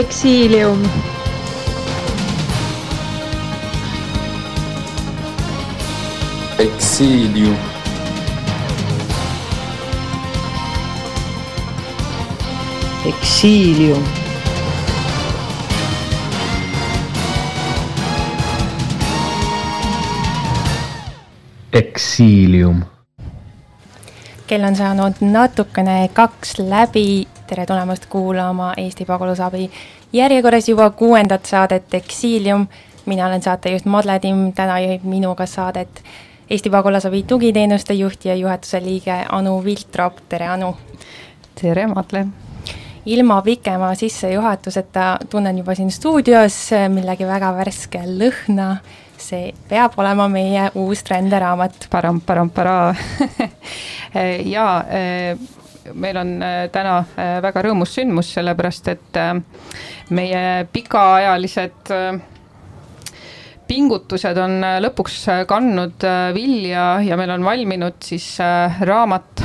Exilium. Exilium. Exilium. Exilium. kell on saanud natukene kaks läbi, tere tulemast kuulama Eesti Pagulasabi järjekorras juba kuuendat saadet Exilium. mina olen saatejuht Madle Timm, täna juhib minuga saadet Eesti Pagulasabi tugiteenuste juht ja juhatuse liige Anu Viltrop, tere Anu! tere, Madle! ilma pikema sissejuhatuseta tunnen juba siin stuudios millegi väga värske lõhna see peab olema meie uus tränderaamat. param-param-para jaa, meil on äh, täna äh, väga rõõmus sündmus, sellepärast et äh, meie pikaajalised pingutused on lõpuks kandnud vilja ja meil on valminud siis raamat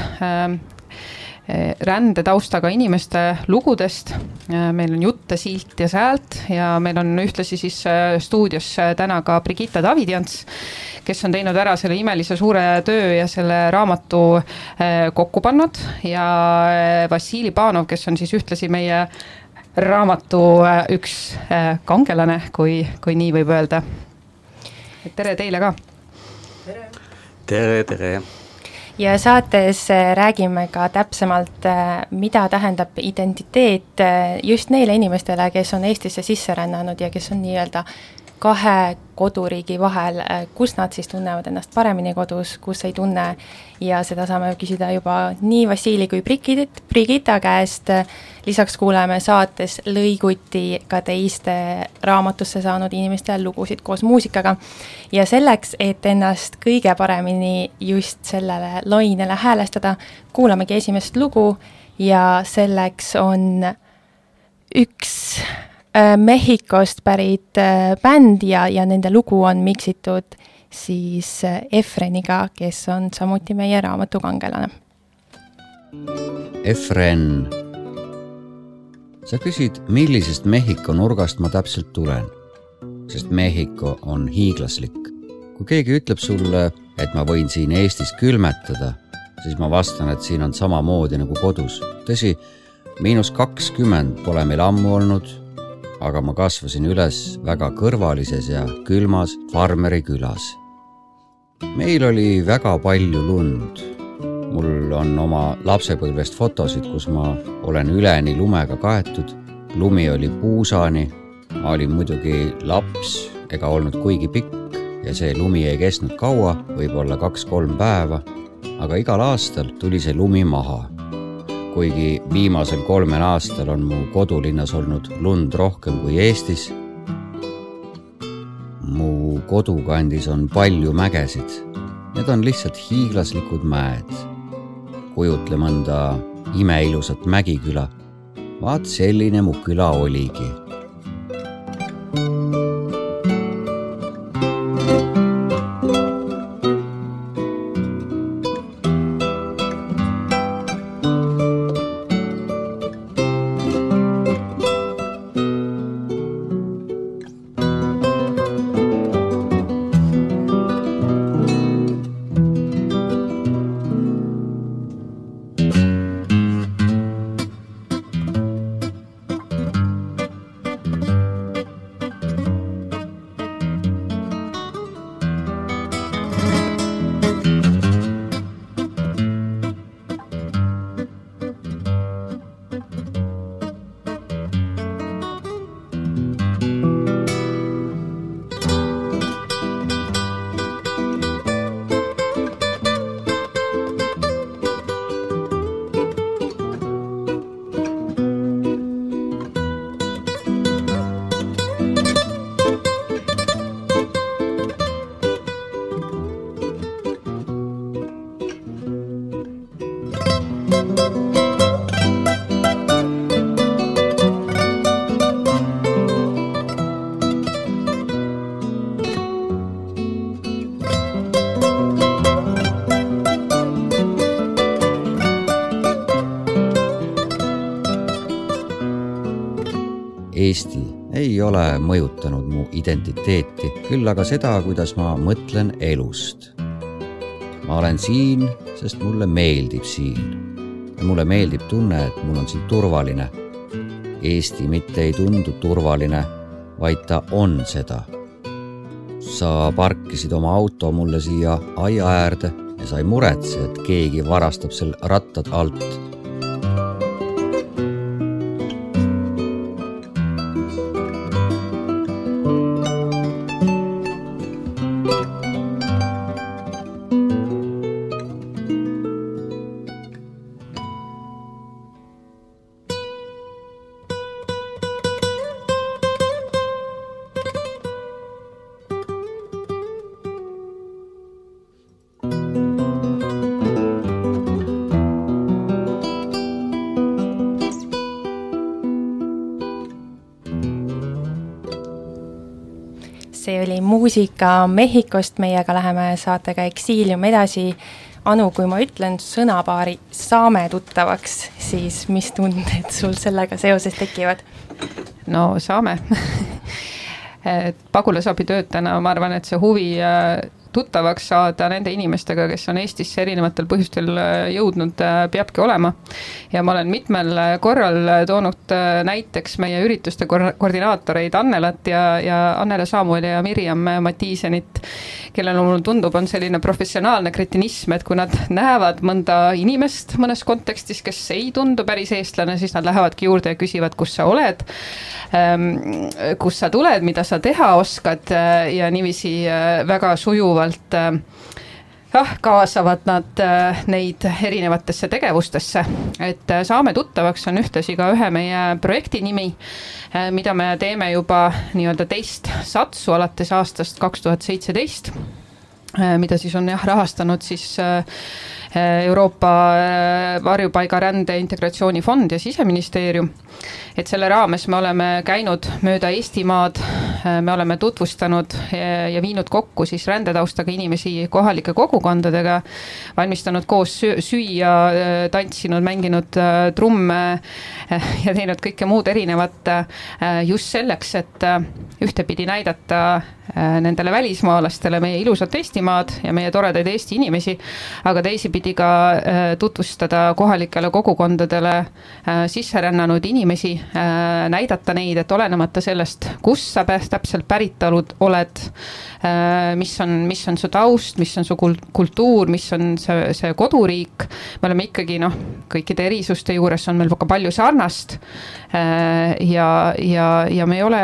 rändetaustaga inimeste lugudest. Eh, meil on jutte siit ja sealt ja meil on ühtlasi siis eh, stuudios täna ka Brigitta Davidjants, kes on teinud ära selle imelise suure töö ja selle raamatu kokku pannud ja Vassili Panov, kes on siis ühtlasi meie raamatu üks kangelane, kui, kui nii võib öelda. tere teile ka. tere, tere ja saates äh, räägime ka täpsemalt, äh, mida tähendab identiteet äh, just neile inimestele, kes on Eestisse sisse rännanud ja kes on nii-öelda kahe koduriigi vahel, kus nad siis tunnevad ennast paremini kodus, kus ei tunne. Ja seda saame küsida juba nii Vassili kui Brigit, Brigitta käest, lisaks kuuleme saates lõiguti ka teiste raamatusse saanud inimeste lugusid koos muusikaga. ja selleks, et ennast kõige paremini just sellele lainele häälestada, kuulamegi esimest lugu. Ja selleks on üks Äh, Mehhikost pärit äh, bänd ja, ja nende lugu on miksitud siis äh, Efreniga, kes on samuti meie raamatu kangelane. Efren, sa küsid, millisest Mehhiko nurgast ma täpselt tulen, sest Mehhiko on hiiglaslik. kui keegi ütleb sulle, et ma võin siin Eestis külmetada, siis ma vastan, et siin on samamoodi nagu kodus. tõsi, miinus kakskümmend pole meil ammu olnud aga ma kasvasin üles väga kõrvalises ja külmas farmeri külas. meil oli väga palju lund. mul on oma lapsepõlvest fotosid, kus ma olen üleni lumega kaetud. lumi oli puusani. ma olin muidugi laps ega olnud kuigi pikk ja see lumi ei kestnud kaua, võib-olla kaks-kolm päeva. aga igal aastal tuli see lumi maha kuigi viimasel kolmel aastal on mu kodulinnas olnud lund rohkem kui Eestis. mu kodukandis on palju mägesid. Need on lihtsalt hiiglaslikud mäed. kujutle mõnda imeilusat mägiküla. vaat selline mu küla oligi identiteeti, küll aga seda, kuidas ma mõtlen elust. ma olen siin, sest mulle meeldib siin. mulle meeldib tunne, et mul on siin turvaline. Eesti mitte ei tundu turvaline, vaid ta on seda. sa parkisid oma auto mulle siia aia äärde ja sa ei muretse, et keegi varastab seal rattad alt muusika Mehhikost, meiega läheme saatega Eksiilium edasi. Anu, kui ma ütlen sõnapaari saame tuttavaks, siis mis tunded sul sellega seoses tekivad? no saame pagulasabitöötajana ma arvan, et see huvi äh, tuttavaks saada nende inimestega, kes on Eestisse erinevatel põhjustel äh, jõudnud, äh, peabki olema. ja ma olen mitmel korral toonud näiteks meie ürituste koordinaatoreid Annelat ja, ja Annele Saamueli ja Mirjam Matiisenit, kellel mulle tundub, on selline professionaalne kretinism, et kui nad näevad mõnda inimest mõnes kontekstis, kes ei tundu päris eestlane, siis nad lähevadki juurde ja küsivad, kus sa oled, ähm, kust sa tuled, mida sa teha oskad? Ja niiviisi väga sujuvalt jah, ah, kaasavad nad äh, neid erinevatesse tegevustesse. et äh, Saame tuttavaks on ühtlasi ka ühe meie projekti nimi, äh, mida me teeme juba nii-öelda teist satsu alates aastast kaks tuhat seitseteist mida siis on jah, rahastanud siis Euroopa Varjupaigarände Integratsioonifond ja Siseministeerium. et selle raames me oleme käinud mööda Eestimaad, me oleme tutvustanud ja viinud kokku siis rändetaustaga inimesi kohalike kogukondadega, valmistanud koos süüa, tantsinud, mänginud trumme ja teinud kõike muud erinevat just selleks, et ühtepidi näidata nendele välismaalastele meie ilusat Eestimaad ja meie toredaid Eesti inimesi, aga teisipidi ka tutvustada kohalikele kogukondadele sisse rännanud inimesi, näidata neid, et olenemata sellest, kust sa täpselt päritolu oled, mis on, mis on su taust, mis on su kultuur, mis on see, see koduriik, me oleme ikkagi noh, kõikide erisuste juures on meil ka palju sarnast. ja, ja, ja me ei ole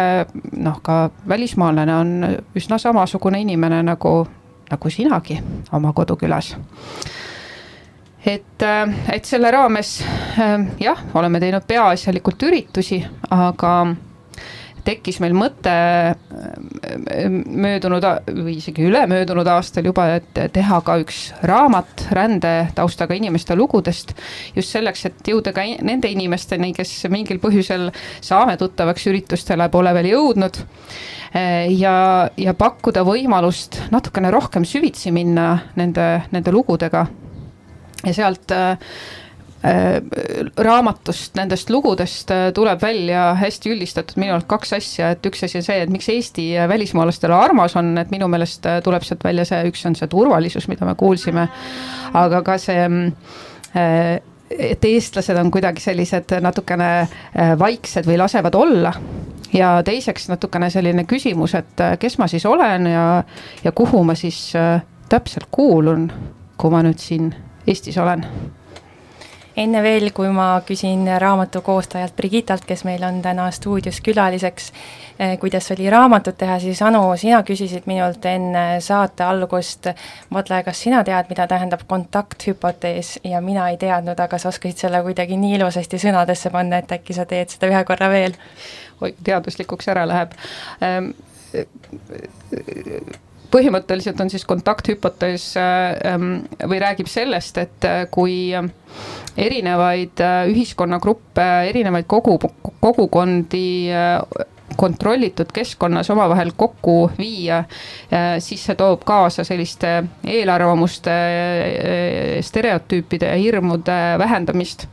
noh, ka välismaalane on üsna samasugune inimene nagu, nagu sinagi oma kodukülas et, et selle raames jah, oleme teinud peaasjalikult üritusi, aga tekkis meil mõte möödunud või isegi ülemöödunud aastal juba, et teha ka üks raamat rändetaustaga inimeste lugudest. just selleks, et jõuda ka nende inimesteni, kes mingil põhjusel saame tuttavaks üritustele pole veel jõudnud. ja, ja pakkuda võimalust natukene rohkem süvitsi minna nende, nende lugudega. Ja sealt Äh, raamatust, nendest lugudest äh, tuleb välja hästi üldistatud minu arust kaks asja, et üks asi on see, et miks Eesti välismaalastele armas on, et minu meelest äh, tuleb sealt välja see, üks on see turvalisus, mida me kuulsime, aga ka see et eestlased on kuidagi sellised natukene vaiksed või lasevad olla. Ja teiseks natukene selline küsimus, et kes ma siis olen ja, ja kuhu ma siis täpselt kuulun, kui ma nüüd siin Eestis olen. Enne veel, kui ma küsin raamatu koostajalt Brigitalt, kes meil on täna stuudios külaliseks, eh, kuidas oli raamatut teha, siis Anu, sina küsisid minult enne saate algust, Madle, kas sina tead, mida tähendab kontakthüpotees? Ja mina ei teadnud, aga sa oskasid selle kuidagi nii ilusasti sõnadesse panna, et äkki sa teed seda ühe korra veel? oi, teaduslikuks ära läheb. Ähm, põhimõtteliselt on siis kontakthüpotees ähm, või räägib sellest, et äh, kui erinevaid äh, ühiskonnagruppe, erinevaid kogu, kogukondi äh, kontrollitud keskkonnas omavahel kokku viia, äh, siis see toob kaasa selliste eelarvamuste, stereotüüpide ja hirmude vähendamist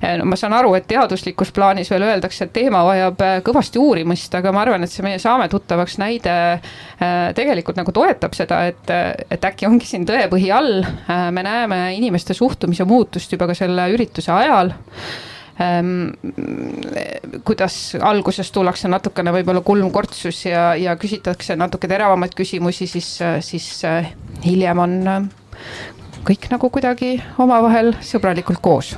ma saan aru, et teaduslikus plaanis veel öeldakse, et teema vajab kõvasti uurimist, aga ma arvan, et see meie Saame tuttavaks näide tegelikult nagu toetab seda, et, et äkki ongi siin tõepõhi all. me näeme inimeste suhtumise muutust juba ka selle ürituse ajal Ehm, kuidas alguses tullakse natukene võib-olla kulmkortsus ja, ja küsitakse natuke teravamaid küsimusi, siis, siis äh, hiljem on äh, kõik nagu kuidagi omavahel sõbralikult koos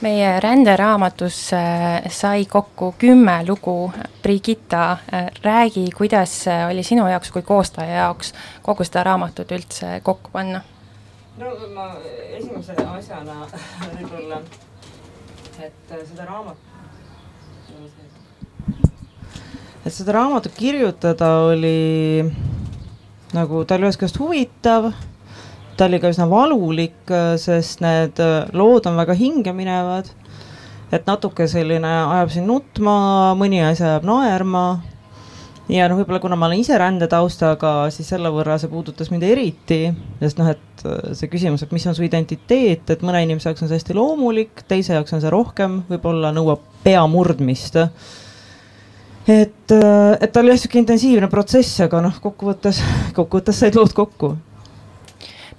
meie ränderaamatus äh, sai kokku kümme lugu. Brigitta, räägi, kuidas oli sinu jaoks kui koostaja jaoks kogu seda raamatut üldse kokku panna? no ma esimese asjana võib-olla et äh, seda raamatut et seda raamatut kirjutada oli nagu, ta oli ühest küljest huvitav, ta oli ka üsna valulik, sest need äh, lood on väga hingeminevad. et natuke selline ajab sind nutma, mõni asi ajab naerma ja noh, võib-olla kuna ma olen ise rändetaustaga, siis selle võrra see puudutas mind eriti, sest noh, et äh, see küsimus, et mis on su identiteet, et mõne inimese jaoks on see hästi loomulik, teise jaoks on see rohkem, võib-olla nõuab pea murdmist. et, äh, et ta oli jah, sihuke intensiivne protsess, aga noh, kokkuvõttes, kokkuvõttes said lood kokku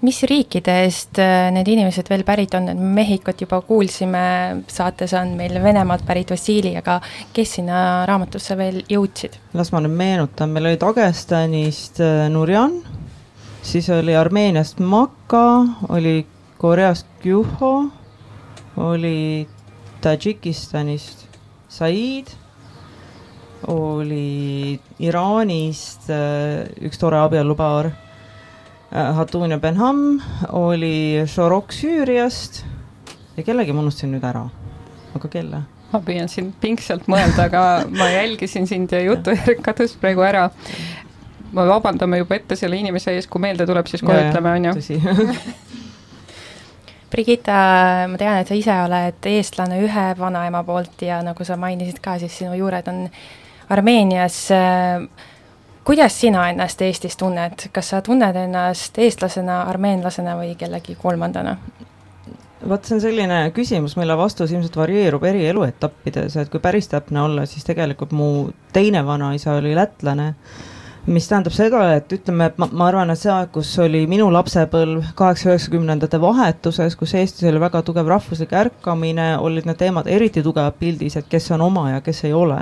mis riikidest äh, need inimesed veel pärit on, et Mehhikot juba kuulsime, saates on meil Venemaalt pärit Vassili, aga kes sinna raamatusse veel jõudsid? las ma nüüd meenutan, meil oli Dagestanist äh, Nurjan, siis oli Armeeniast Maka, oli Koreast Gyuho, oli Tadžikistanist Said, oli Iraanist äh, üks tore abielupaar Hatunia Benham, oli Shorok Süüriast ja kellegi ma unustasin nüüd ära, aga kelle? ma püüan siin pingsalt mõelda, aga ma jälgisin sind ja jutujärg kadus praegu ära. me vabandame juba ette selle inimese ees, kui meelde tuleb, siis kohe ütleme, on ju. Brigitta, ma tean, et sa ise oled eestlane ühe vanaema poolt ja nagu sa mainisid ka, siis sinu juured on Armeenias äh, kuidas sina ennast Eestis tunned, kas sa tunned ennast eestlasena, armeenlasena või kellegi kolmandana? vot see on selline küsimus, mille vastus ilmselt varieerub eri eluetappides, et kui päris täpne olla, siis tegelikult mu teine vanaisa oli lätlane, mis tähendab seda, et ütleme, et ma, ma arvan, et see aeg, kus oli minu lapsepõlv kaheksa-üheksakümnendate vahetuses, kus Eestis oli väga tugev rahvuslik ärkamine, olid need teemad eriti tugevalt pildis, et kes on oma ja kes ei ole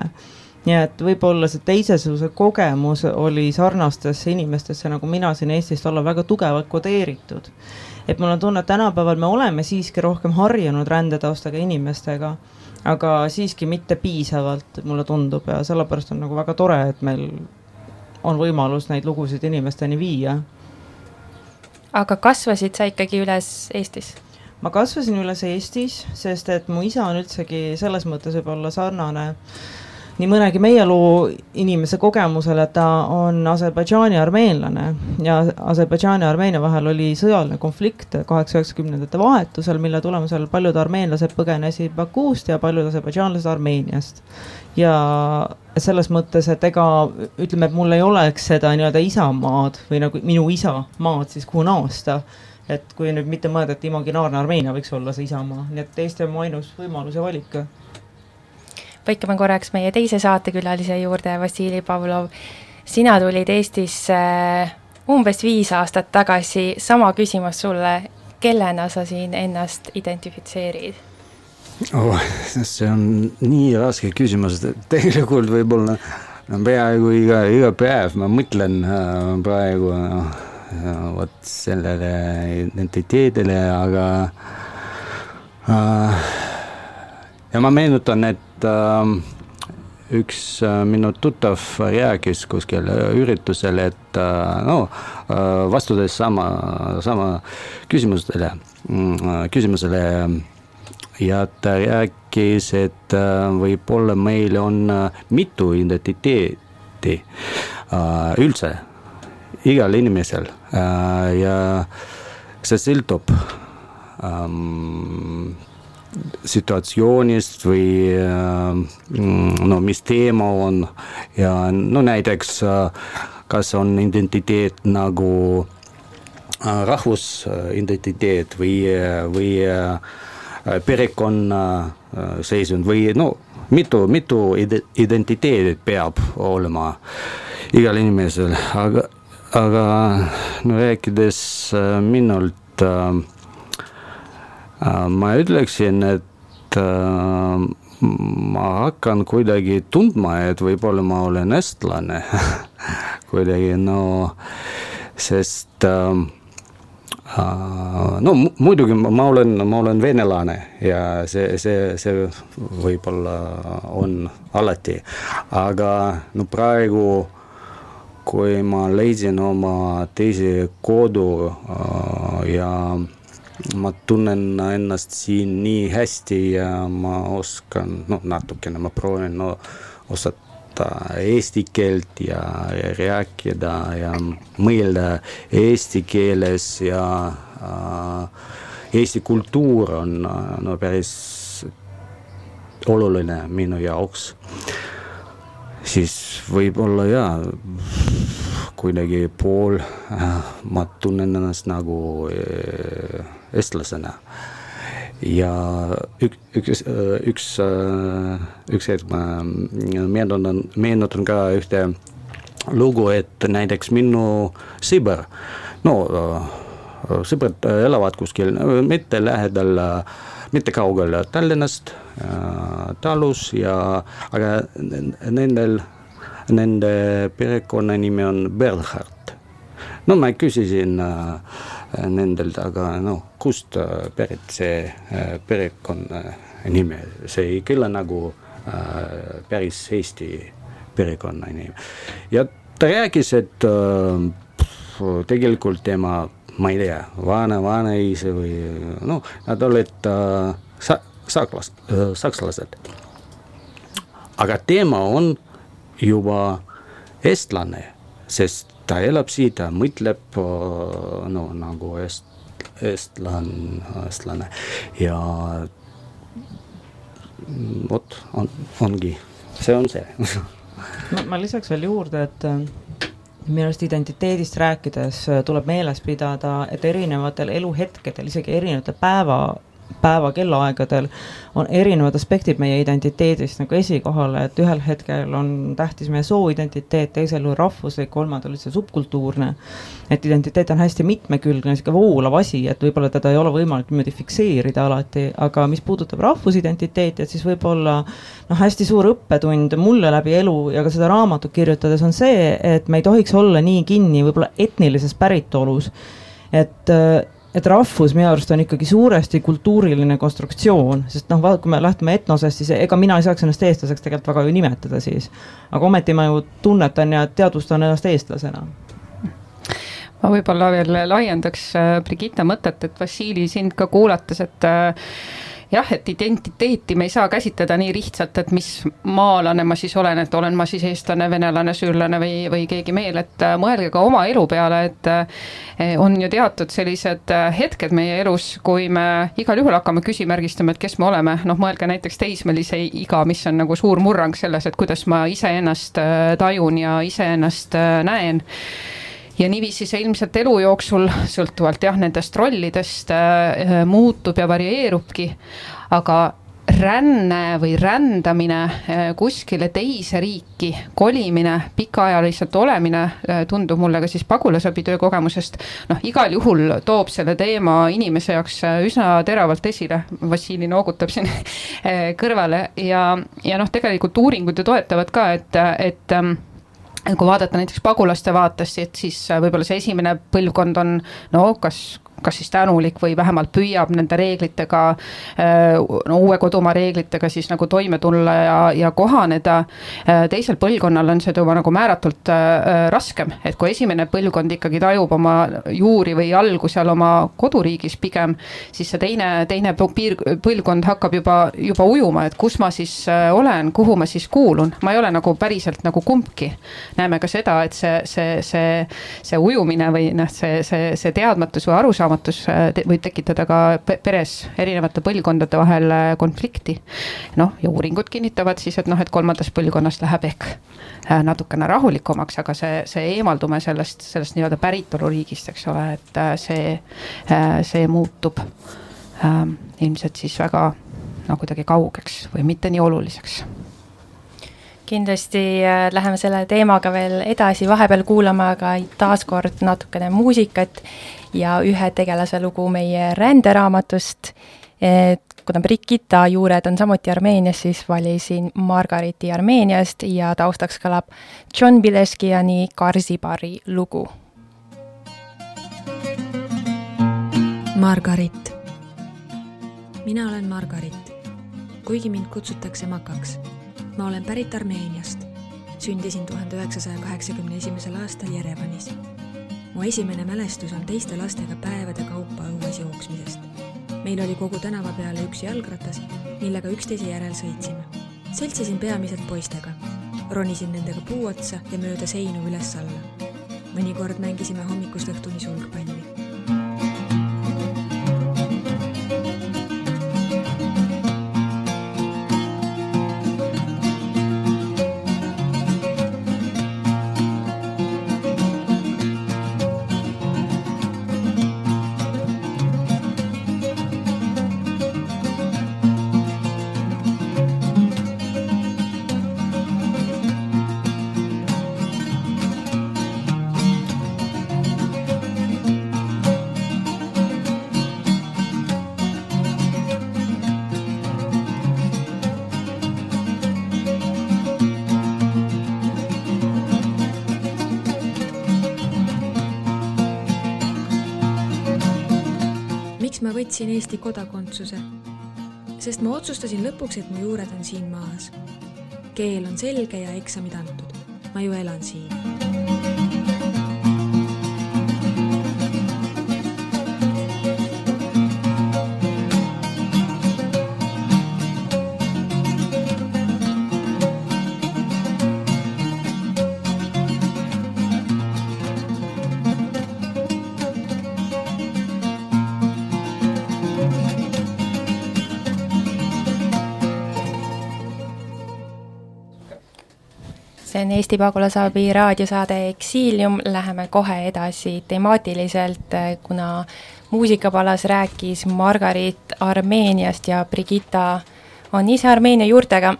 nii et võib-olla see teisesuguse kogemus oli sarnastesse inimestesse, nagu mina siin Eestist olla, väga tugevalt kodeeritud. et mul on tunne, et tänapäeval me oleme siiski rohkem harjunud rändetaustaga inimestega, aga siiski mitte piisavalt, mulle tundub, ja sellepärast on nagu väga tore, et meil on võimalus neid lugusid inimesteni viia. aga kasvasid sa ikkagi üles Eestis? ma kasvasin üles Eestis, sest et mu isa on üldsegi selles mõttes võib-olla sarnane äh, nii mõnegi meie loo inimese kogemusele, et ta on Aserbaidžaani armeenlane ja Aserbaidžaani ja Armeenia vahel oli sõjaline konflikt kaheksa-üheksakümnendate vahetusel, mille tulemusel paljud armeenlased põgenesid Bakuust ja paljud aserbaidžaanlased Armeeniast. ja selles mõttes, et ega ütleme, et mul ei oleks seda nii-öelda isamaad või nagu minu isa maad siis kuhu naasta et kui nüüd mitte mõelda, et imaginaarne Armeenia võiks olla see isamaa, nii et Eesti on mu ainus võimalus ja valik põikame korraks meie teise saatekülalise juurde, Vassili Pavlov. sina tulid Eestisse umbes viis aastat tagasi, sama küsimus sulle, kellena sa siin ennast identifitseerid? oh, see on nii raske küsimus, tegelikult võib-olla no peaaegu iga, iga päev ma mõtlen äh, praegu noh, vot sellele identiteedile, aga äh, ja ma meenutan, et äh, üks äh, minu tuttav rääkis kuskil üritusel, et äh, no äh, vastades sama, sama küsimustele, mm, küsimusele. Ja ta rääkis, et võib-olla meil on mitu identiteeti üldse, igal inimesel ja see sõltub ähm, situatsioonist või äh, no mis teema on. Ja no näiteks äh, kas on identiteet nagu äh, rahvusidentiteet või, või perekonna seisund või no mitu, mitu identiteedi peab olema igal inimesel, aga, aga no rääkides minult äh, ma ütleksin, et äh, ma hakkan kuidagi tundma, et võib-olla ma olen eestlane kuidagi no, sest äh, no muidugi ma olen, ma olen venelane ja see, see, see võib-olla on alati, aga no praegu kui ma leidsin oma teise kodu ja ma tunnen ennast siin nii hästi ja ma oskan, noh, natukene ma proovin no, osata eesti keelt ja, ja rääkida ja mõelda eesti keeles ja äh, Eesti kultuur on no päris oluline minu jaoks. siis võib-olla jaa kuidagi pool, äh, ma tunnen ennast nagu äh, eestlasena. ja üks, üks, üks, üks hetk ma meenutan, meenutan ka ühte lugu, et näiteks minu sõber, no sõbrad elavad kuskil mitte lähedal, mitte kaugel Tallinnast, talus ja, aga nendel, nende perekonnanimi on Bernhard. no ma küsisin äh, nendelt, aga noh, kust äh, pärit see äh, perekonnanimi, see ei kõla nagu äh, päris Eesti perekonnanimi. ja ta rääkis, et tegelikult tema, ma ei tea, vana, vanaisa või noh, nad olid sa-, saklas-, sakslased. aga tema on juba eestlane, sest ta elab siin, ta mõtleb no nagu eest, eestlan, eestlane. Ja vot on, ongi, see on see. No ma lisaks veel juurde, et äh, minu arust identiteedist rääkides äh, tuleb meeles pidada, et erinevatel eluhetkedel, isegi erinevatel päeva päeva kellaaegadel on erinevad aspektid meie identiteedist nagu esikohal, et ühel hetkel on tähtis meie sooidentiteet, teisel juhul rahvuslik, kolmandal üldse subkultuurne. et identiteet on hästi mitmekülgne, sihuke voolav asi, et võib-olla teda ei ole võimalik niimoodi fikseerida alati, aga mis puudutab rahvusidentiteeti, et siis võib-olla noh, hästi suur õppetund mulle läbi elu ja ka seda raamatut kirjutades on see, et me ei tohiks olla nii kinni võib-olla etnilises päritolus, et et rahvus minu arust on ikkagi suuresti kultuuriline konstruktsioon, sest noh, kui me lähtume etnosest, siis ega mina ei saaks ennast eestlaseks tegelikult väga ju nimetada siis. aga ometi ma ju tunnetan ja teadvustan ennast eestlasena ma võib-olla veel laiendaks äh, Brigitte mõtet, et Vassili sind ka kuulates, et äh, jah, et identiteeti me ei saa käsitleda nii lihtsalt, et mis maalane ma siis olen, et olen ma siis eestlane, venelane, süürlane või, või keegi meel, et äh, mõelge ka oma elu peale, et äh, on ju teatud sellised äh, hetked meie elus, kui me igal juhul hakkame küsimärgistama, et kes me oleme, noh, mõelge näiteks teismelise iga, mis on nagu suur murrang selles, et kuidas ma iseennast tajun ja iseennast näen ja niiviisi see ilmselt elu jooksul, sõltuvalt jah, nendest rollidest äh, muutub ja varieerubki. aga ränne või rändamine äh, kuskile teise riiki, kolimine, pikaajaliselt olemine äh, tundub mulle ka siis pagulasabi töökogemusest. noh, igal juhul toob selle teema inimese jaoks äh, üsna teravalt esile. Vassili noogutab siin kõrvale ja, ja noh, tegelikult uuringud ju toetavad ka, et, et ähm, kui vaadata näiteks pagulaste vaatest, et siis äh, võib-olla see esimene põlvkond on no kas kas siis tänulik või vähemalt püüab nende reeglitega, no uue kodumaa reeglitega siis nagu toime tulla ja, ja kohaneda. Teisel põlvkonnal on see juba nagu määratult raskem, et kui esimene põlvkond ikkagi tajub oma juuri või algu seal oma koduriigis pigem, siis see teine, teine piir, põlvkond hakkab juba, juba ujuma, et kus ma siis olen, kuhu ma siis kuulun, ma ei ole nagu päriselt nagu kumbki. näeme ka seda, et see, see, see, see ujumine või noh, see, see, see teadmatus või arusaam arusaamatus äh, võib tekitada ka peres erinevate põlvkondade vahel äh, konflikti. noh, ja uuringud kinnitavad siis, et noh, et kolmandast põlvkonnast läheb ehk äh, natukene rahulikumaks, aga see, see eemaldume sellest, sellest nii-öelda päritoluriigist, eks ole, et see, see muutub äh, ilmselt siis väga no kuidagi kaugeks või mitte nii oluliseks kindlasti äh, läheme selle teemaga veel edasi, vahepeal kuulame aga taaskord natukene muusikat ja ühe tegelase lugu meie ränderaamatust. kuna Brigitta juured on samuti Armeenias, siis valisin Margariti Armeeniast ja taustaks kõlab John Bileskiani Karsipari lugu. Margarit. mina olen Margarit, kuigi mind kutsutakse Makaks ma olen pärit Armeeniast. sündisin tuhande üheksasaja kaheksakümne esimesel aastal Jerevanis. mu esimene mälestus on teiste lastega päevade kaupa õues jooksmisest. meil oli kogu tänava peale üks jalgratas, millega üksteise järel sõitsime. seltsisin peamiselt poistega. ronisin nendega puu otsa ja mööda seinu üles-alla. mõnikord mängisime hommikust õhtuni sulgpalli võtsin Eesti kodakondsuse, sest ma otsustasin lõpuks, et mu juured on siin maas. keel on selge ja eksamid antud. ma ju elan siin see on Eesti Pagulasabi raadiosaade Exilium, läheme kohe edasi temaatiliselt, kuna muusikapalas rääkis Margarit Armeeniast ja Brigitta on ise Armeenia juurtega,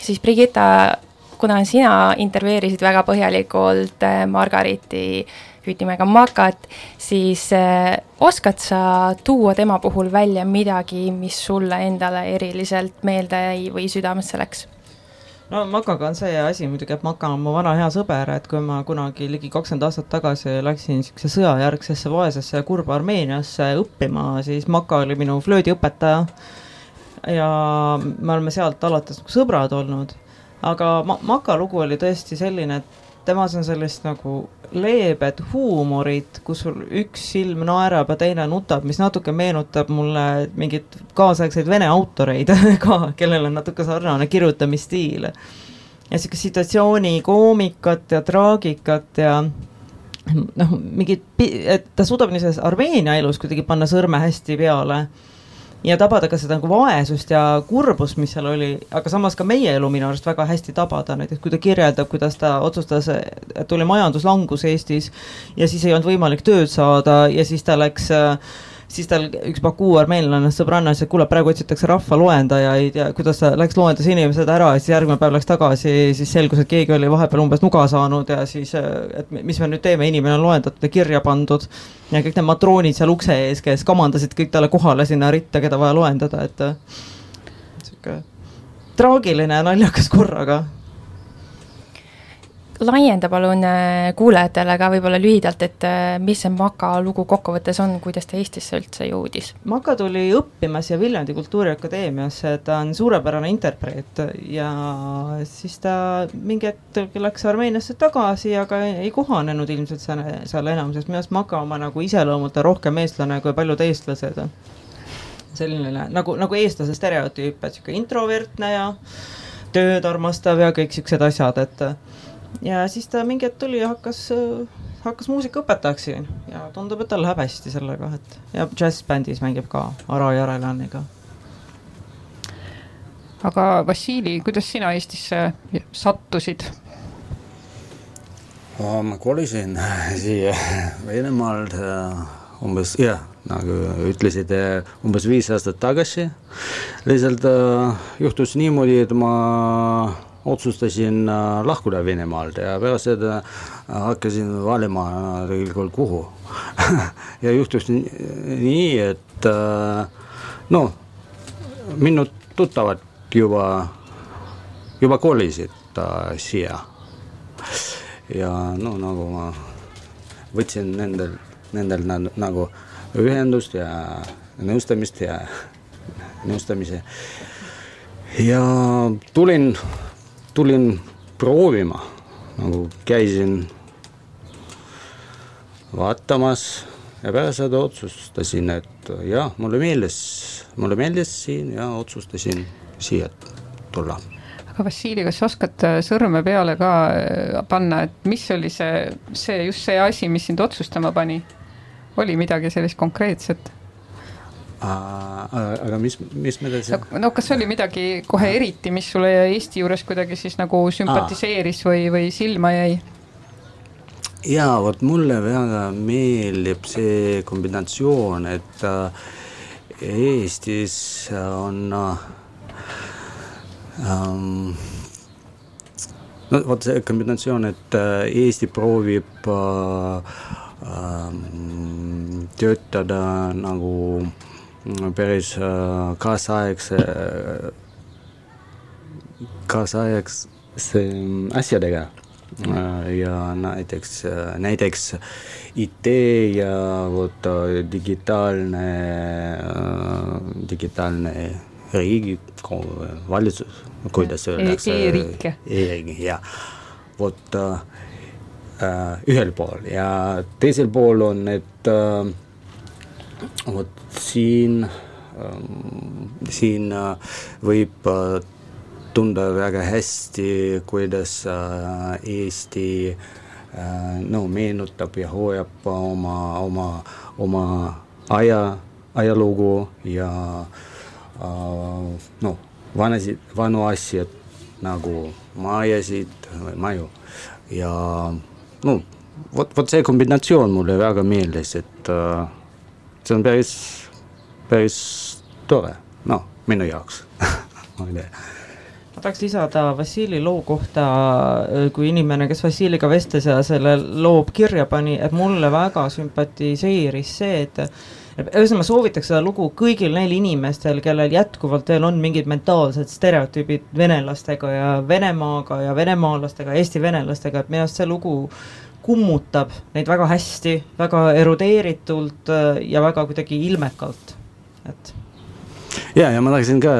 siis Brigitta, kuna sina intervjueerisid väga põhjalikult eh, Margariti hüüdnimega Makat, siis eh, oskad sa tuua tema puhul välja midagi, mis sulle endale eriliselt meelde jäi või südamesse läks? No Makaga on see asi muidugi, et Maka on mu vana hea sõber, et kui ma kunagi ligi kakskümmend aastat tagasi läksin niisuguse sõjajärgsesse vaesesse ja kurba Armeeniasse õppima, siis Maka oli minu flöödiõpetaja ja me oleme sealt alates nagu sõbrad olnud. aga Ma-, Maka lugu oli tõesti selline, et temas on sellist nagu leebed huumorit, kus sul üks silm naerab ja teine nutab, mis natuke meenutab mulle mingeid kaasaegseid vene autoreid ka, kellel on natuke sarnane kirjutamisstiil. ja niisugust situatsiooni koomikat ja traagikat ja noh, mingit, et ta suudab niisuguses Armeenia elus kuidagi panna sõrme hästi peale ja tabada ka seda nagu vaesust ja kurbust, mis seal oli, aga samas ka meie elu minu arust väga hästi tabada, näiteks kui ta kirjeldab, kuidas ta otsustas, et tuli majanduslangus Eestis ja siis ei olnud võimalik tööd saada ja siis ta läks äh, siis tal üks Baku armeenlane sõbranna ütles, et kuule, praegu otsitakse rahvaloendajaid ja kuidas ta läks, loendas inimesed ära ja siis järgmine päev läks tagasi, siis selgus, et keegi oli vahepeal umbes nuga saanud ja siis, et mis me nüüd teeme, inimene on loendatud ja kirja pandud. ja kõik need matroonid seal ukse ees, kes kamandasid kõik talle kohale sinna ritta, keda vaja loendada, et sihuke traagiline ja naljakas korraga laienda palun äh, kuulajatele ka võib-olla lühidalt, et äh, mis see Maka lugu kokkuvõttes on, kuidas ta Eestisse üldse jõudis? Maka tuli õppima siia Viljandi Kultuuriakadeemiasse, ta on suurepärane interpreet ja siis ta mingi hetk läks Armeeniasse tagasi, aga ei kohanenud ilmselt seal, seal enam, sest minu arust Maka oma nagu iseloomult on rohkem eestlane kui paljud eestlased. selline nagu, nagu eestlase stereotüüp, et niisugune introvertne ja tööd armastav ja kõik niisugused asjad, et ja siis ta mingi hetk tuli ja hakkas, hakkas muusikaõpetajaks siin ja tundub, et tal läheb hästi sellega, et ja džässbändis mängib ka Ara Järelaniga. aga Vassili, kuidas sina Eestisse sattusid? ma kolisin siia Venemaalt umbes jah, nagu ütlesite, umbes viis aastat tagasi. lihtsalt äh, juhtus niimoodi, et ma otsustasin äh, lahkuda Venemaalt ja pärast seda hakkasin valima tegelikult kuhu ja juhtus nii, et no minu tuttavad juba, juba kolisid siia. ja no nagu ma võtsin nendel, nendel nagu ühendust ja nõustamist ja nõustamise. ja tulin, tulin proovima, nagu käisin vaatamas ja pärast seda otsustasin, et jah, mulle meeldis, mulle meeldis siin ja otsustasin siia tulla aga Vassili, kas sa oskad äh, sõrme peale ka äh, panna, et mis oli see, see just see asi, mis sind otsustama pani? oli midagi sellist konkreetset? Aga mis, mis me te no kas oli midagi kohe eriti, mis sulle Eesti juures kuidagi siis nagu sümpatiseeris Aa. või, või silma jäi? jaa, vot mulle väga meeldib see kombinatsioon, et äh, Eestis on äh, um, no vot see kombinatsioon, et äh, Eesti proovib äh, äh, töötada nagu päris äh, kaasaegse äh,, kaasaegse asjadega äh, ja näiteks, näiteks IT ja vot digitaalne, digitaalne riigi valitsus, kuidas öeldakse e. E-riik. E-riik, jah. vot ühel pool ja teisel pool on, et äh, vot siin äh,, siin äh, võib äh, tunda väga hästi, kuidas äh, Eesti äh, no meenutab ja hoiab oma, oma, oma aja, ajalugu ja äh, noh, vanasid, vanu asju nagu majasid või maju. Ja no vot, vot see kombinatsioon mulle väga meeldis, et uh, see on päris, päris tore, noh, minu jaoks. Ma ei tea. Ma tahaks lisada Vassili loo kohta, kui inimene, kes Vassiliga vestles ja selle loo kirja pani, et mulle väga sümpatiseeris see, et ühesõnaga soovitaks seda lugu kõigil neil inimestel, kellel jätkuvalt veel on mingid mentaalsed stereotüübid venelastega ja Venemaaga ja venemaalastega, Eesti venelastega, et minu arust see lugu kummutab neid väga hästi, väga erudeeritult äh, ja väga kuidagi ilmekalt, et ja, ja ma tahaksin ka,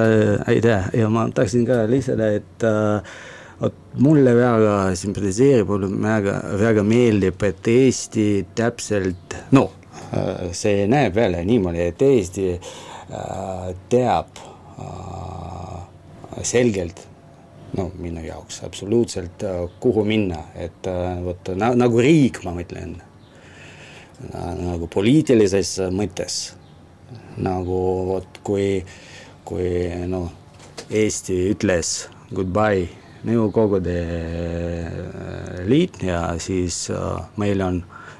aitäh, ja ma tahaksin ka lisada, et äh, vot mulle väga sümpatiseerib, mulle väga, väga meeldib, et Eesti täpselt, no Äh, see näeb välja niimoodi, et Eesti äh, teab äh, selgelt no minu jaoks absoluutselt, kuhu minna, et vot na, nagu riik, ma mõtlen nagu poliitilises mõttes, nagu vot kui, kui noh, Eesti ütles goodbye Nõukogude Liit ja siis meil on,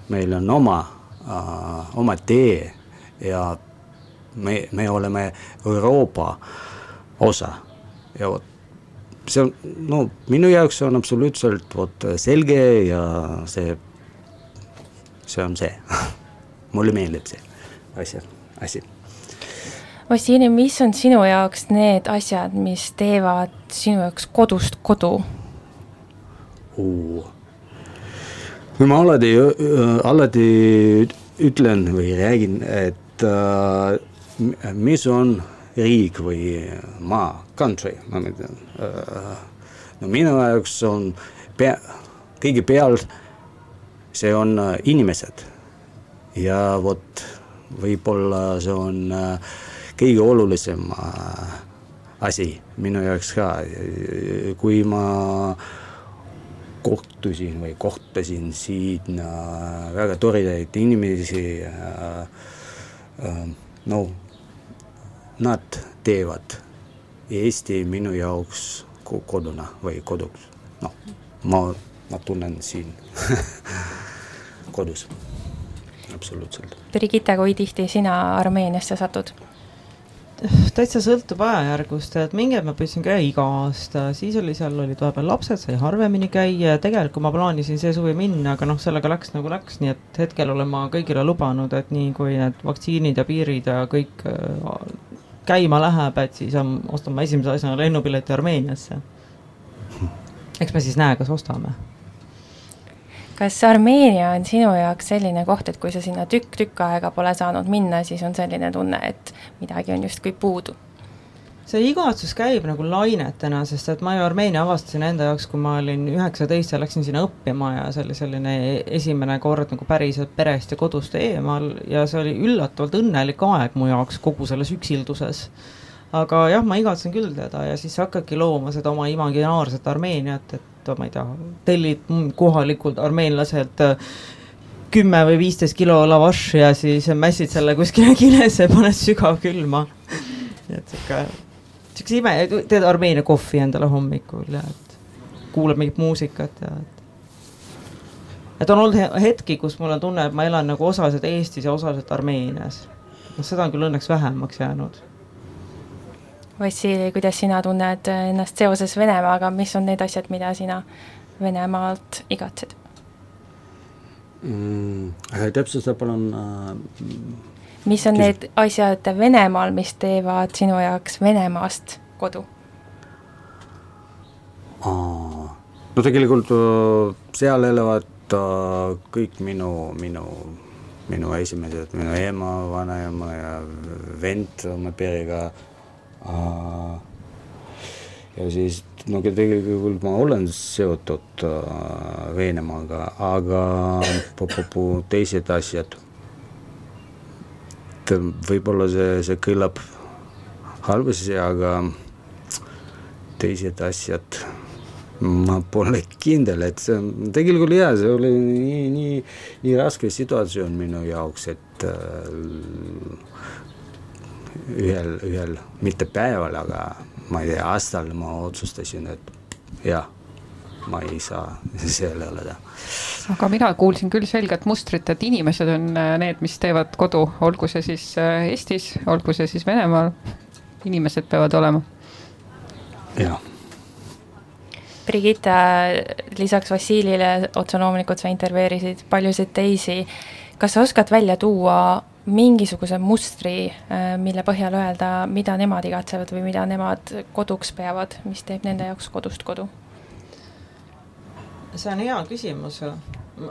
meil on oma äh, oma tee ja me, me oleme Euroopa osa. Ja vot see on, no minu jaoks on absoluutselt vot selge ja see, see on see mulle meeldib see asja, asi. Vassili, mis on sinu jaoks need asjad, mis teevad sinu jaoks kodust kodu uh.? ma alati, alati ütlen või räägin, et äh, mis on riik või maa, country, ma mõtlen äh,. no minu jaoks on pea, kõigepealt see on äh, inimesed ja vot võib-olla see on äh, kõige olulisem äh, asi minu jaoks ka, kui ma kohtusin või kohtasin siin väga toredaid inimesi no nad teevad Eesti minu jaoks koduna või koduks, noh, ma, ma tunnen siin kodus. absoluutselt. Brigitte, kui tihti sina Armeeniasse satud? täitsa sõltub ajajärgust, et mingeid ma püüdsin käia iga aasta, siis oli seal, olid vahepeal lapsed, sai harvemini käia ja tegelikult ma plaanisin see suvi minna, aga noh, sellega läks nagu läks, nii et hetkel olen ma kõigile lubanud, et nii kui need vaktsiinid ja piirid ja kõik käima läheb, et siis on, ostan ma esimese asjana lennupileti Armeeniasse. eks me siis näe, kas ostame kas Armeenia on sinu jaoks selline koht, et kui sa sinna tükk-tükk aega pole saanud minna, siis on selline tunne, et midagi on justkui puudu? See igatsus käib nagu lainetena, sest et ma ju Armeenia avastasin enda jaoks, kui ma olin üheksateist ja läksin sinna õppima ja see oli selline esimene kord nagu päriselt perest ja kodust eemal ja see oli üllatavalt õnnelik aeg mu jaoks kogu selles üksilduses aga jah, ma igatsen küll teda ja siis hakkadki looma seda oma imaginaarset Armeeniat, et ma ei tea, tellid kohalikult armeenlaselt äh, kümme või viisteist kilo lavaši ja siis mässid selle kuskile kilesse paned sügavkülma. et sihuke, siukse ime, teed Armeenia kohvi endale hommikul ja et kuulad mingit muusikat ja et et on olnud hetki, kus mul on tunne, et ma elan nagu osaliselt Eestis ja osaliselt Armeenias. noh, seda on küll õnneks vähemaks jäänud Vassili, kuidas sina tunned ennast seoses Venemaaga, mis on need asjad, mida sina Venemaalt igatsed mm,? täpsusta palun äh,. Mis on need asjad Venemaal, mis teevad sinu jaoks Venemaast kodu? no tegelikult seal elavad kõik minu, minu, minu esimesed, minu ema, vanaema ja vend oma perega ja siis no tegelikult ma olen seotud Venemaaga, aga teised asjad, võib-olla see, see kõlab halvasti, aga teised asjad, ma pole kindel, et see on tegelikult jaa, see oli nii, nii, nii raske situatsioon minu jaoks, et äh, ühel, ühel, mitte päeval, aga ma ei tea, aastal ma otsustasin, et jah, ma ei saa seal elada. Aga mina kuulsin küll selget mustrit, et inimesed on äh, need, mis teevad kodu, olgu see siis äh, Eestis, olgu see siis Venemaal, inimesed peavad olema. jah. Brigitte, lisaks Vassilile otse loomulikult sa intervjueerisid paljusid teisi, kas sa oskad välja tuua mingisuguse mustri, äh, mille põhjal öelda, mida nemad igatsevad või mida nemad koduks peavad, mis teeb nende jaoks kodust kodu? See on hea küsimus.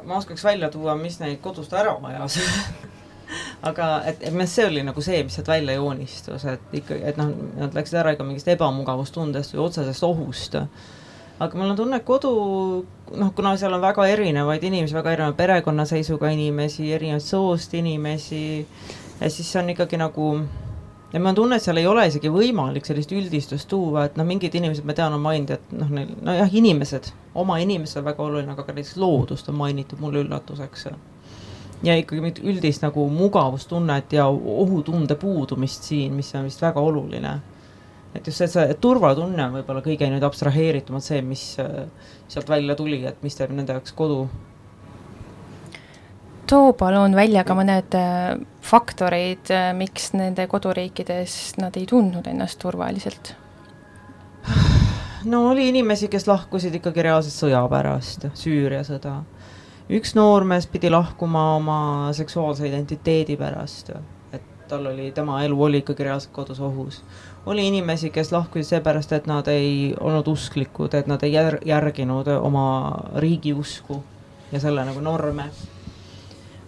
ma oskaks välja tuua, mis neid kodust ära ajas aga et, et see oli nagu see, mis sealt välja joonistus, et ikkagi, et noh, nad läksid ära ikka mingist ebamugavustundest või otsesest ohust. Aga mul on tunne, et kodu noh, kuna seal on väga erinevaid inimesi, väga erineva perekonnaseisuga inimesi, erinevast soost inimesi, siis see on ikkagi nagu ja mul on tunne, et seal ei ole isegi võimalik sellist üldistust tuua, et noh, mingid inimesed, ma tean, on maininud, et noh, neil, nojah, inimesed, oma inimesed on väga oluline, aga ka näiteks loodust on mainitud mulle üllatuseks. ja ikkagi mingit üldist nagu mugavustunnet ja ohutunde puudumist siin, mis on vist väga oluline et just see, see turvatunne on võib-olla kõige nüüd abstraheeritumalt see, mis äh, sealt välja tuli, et mis teeb nende jaoks kodu. too palun välja ka mõned äh, faktorid, äh, miks nende koduriikides nad ei tundnud ennast turvaliselt? No oli inimesi, kes lahkusid ikkagi reaalselt sõja pärast, Süüria sõda. üks noormees pidi lahkuma oma seksuaalse identiteedi pärast, et tal oli, tema elu oli ikkagi reaalselt kodus ohus oli inimesi, kes lahkusid seepärast, et nad ei olnud usklikud, et nad ei jär, järginud oma riigi usku ja selle nagu norme.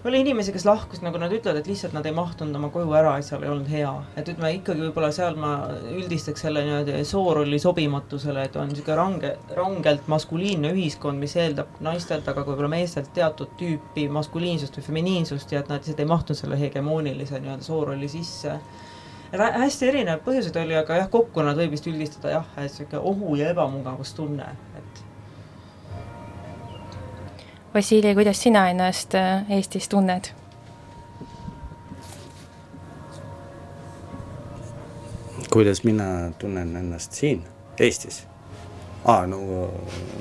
Oli inimesi, kes lahkusid, nagu nad ütlevad, et lihtsalt nad ei mahtunud oma koju ära, et seal ei olnud hea. et ütleme ikkagi võib-olla seal ma üldistaks selle niimoodi soorolli sobimatusele, et on niisugune range, rangelt maskuliinne ühiskond, mis eeldab naistelt, aga ka võib-olla meestelt teatud tüüpi maskuliinsust või feminiinsust ja et nad lihtsalt ei mahtunud selle hegemoonilise nii-öelda soorolli sisse hästi erinevaid põhjuseid oli, aga jah, kokku nad võib vist üldistada jah, et sihuke ohu ja ebamugavustunne, et. Vassili, kuidas sina ennast äh, Eestis tunned? kuidas mina tunnen ennast siin, Eestis? aa, no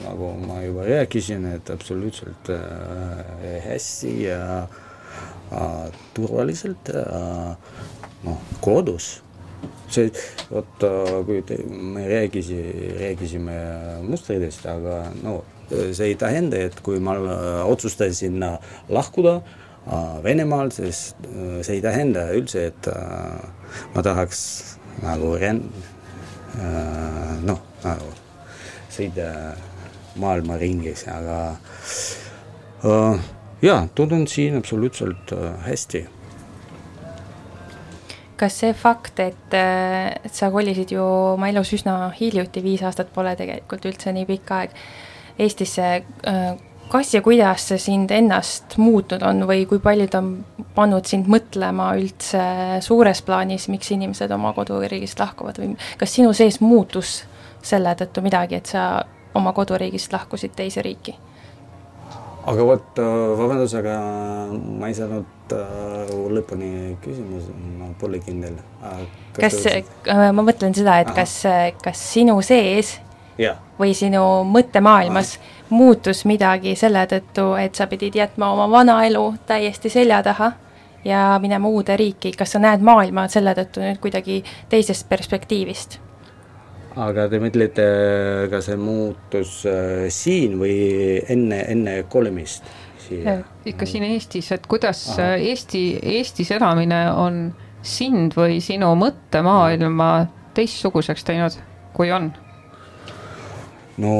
nagu ma juba rääkisin, et absoluutselt äh, hästi ja äh, turvaliselt äh, noh, kodus. See, vot kui te, me rääkisime, rääkisime mustritest, aga no see ei tähenda, et kui ma otsustasin lahkuda Venemaal, siis see ei tähenda üldse, et ma tahaks nagu ren-, noh, nagu sõida maailma ringis, aga jaa, tunnen siin absoluutselt hästi. Kas see fakt, et, et sa kolisid ju oma elus üsna hiljuti, viis aastat pole tegelikult üldse nii pikk aeg, Eestisse uh, kas ja kuidas see sind ennast muutnud on või kui palju ta on pannud sind mõtlema üldse suures plaanis, miks inimesed oma koduriigist lahkuvad või kas sinu sees muutus selle tõttu midagi, et sa oma koduriigist lahkusid teise riiki? Aga vot, äh, vabandust, aga ma ei saanud äh, lõpuni küsimuse, ma pole kindel. kas, äh, ma mõtlen seda, et Aha. kas, kas sinu sees ja. või sinu mõttemaailmas Aha. muutus midagi selle tõttu, et sa pidid jätma oma vana elu täiesti selja taha ja minema uude riiki, kas sa näed maailma selle tõttu nüüd kuidagi teisest perspektiivist? Aga te mõtlete, kas see muutus äh, siin või enne, enne kolimist siia? ikka siin Eestis, et kuidas Aha. Äh, Eesti, Eestis elamine on sind või sinu mõttemaailma teistsuguseks teinud, kui on? no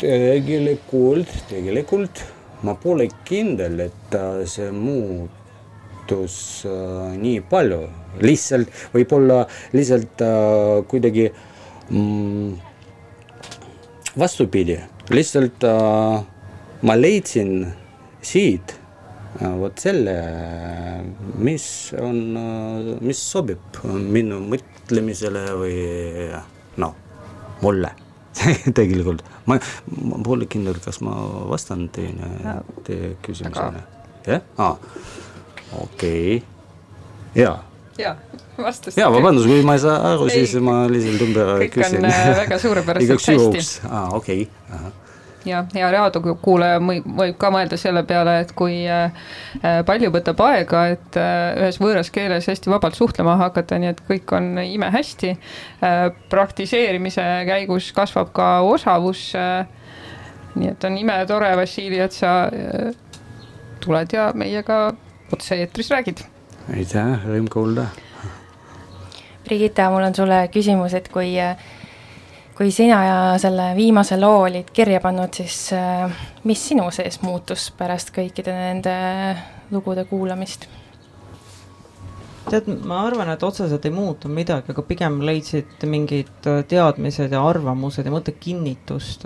tegelikult, tegelikult ma pole kindel, et äh, see muutus äh, nii palju, lihtsalt võib-olla lihtsalt äh, kuidagi äh, vastupidi, lihtsalt äh, ma leidsin siit äh, vot selle, mis on äh,, mis sobib minu mõtlemisele või noh, mulle tegelikult. ma, ma pole kindel, kas ma vastan teine, teie küsimusele. jah, okei jaa. Jaa vastasid. jaa, vabandust, kui ma ei saa aru, siis ma lihtsalt ümber küsin. kõik on äh, väga suurepäraselt hästi. aa, okei okay., ja, ja raadiokuulaja võib ka mõelda selle peale, et kui äh, äh, palju võtab aega, et ühes võõras keeles hästi vabalt suhtlema hakata, nii et kõik on imehästi. praktiseerimise käigus kasvab ka osavus. nii et on imetore, Vassili, et sa tuled ja meiega otse-eetris räägid. Aitäh, rõõm kuulda Brigitta, mul on sulle küsimus, et kui kui sina ja selle viimase loo olid kirja pannud, siis mis sinu sees muutus pärast kõikide nende lugude kuulamist? tead, ma arvan, et otseselt ei muutunud midagi, aga pigem leidsid mingid teadmised ja arvamused ja mõtted kinnitust.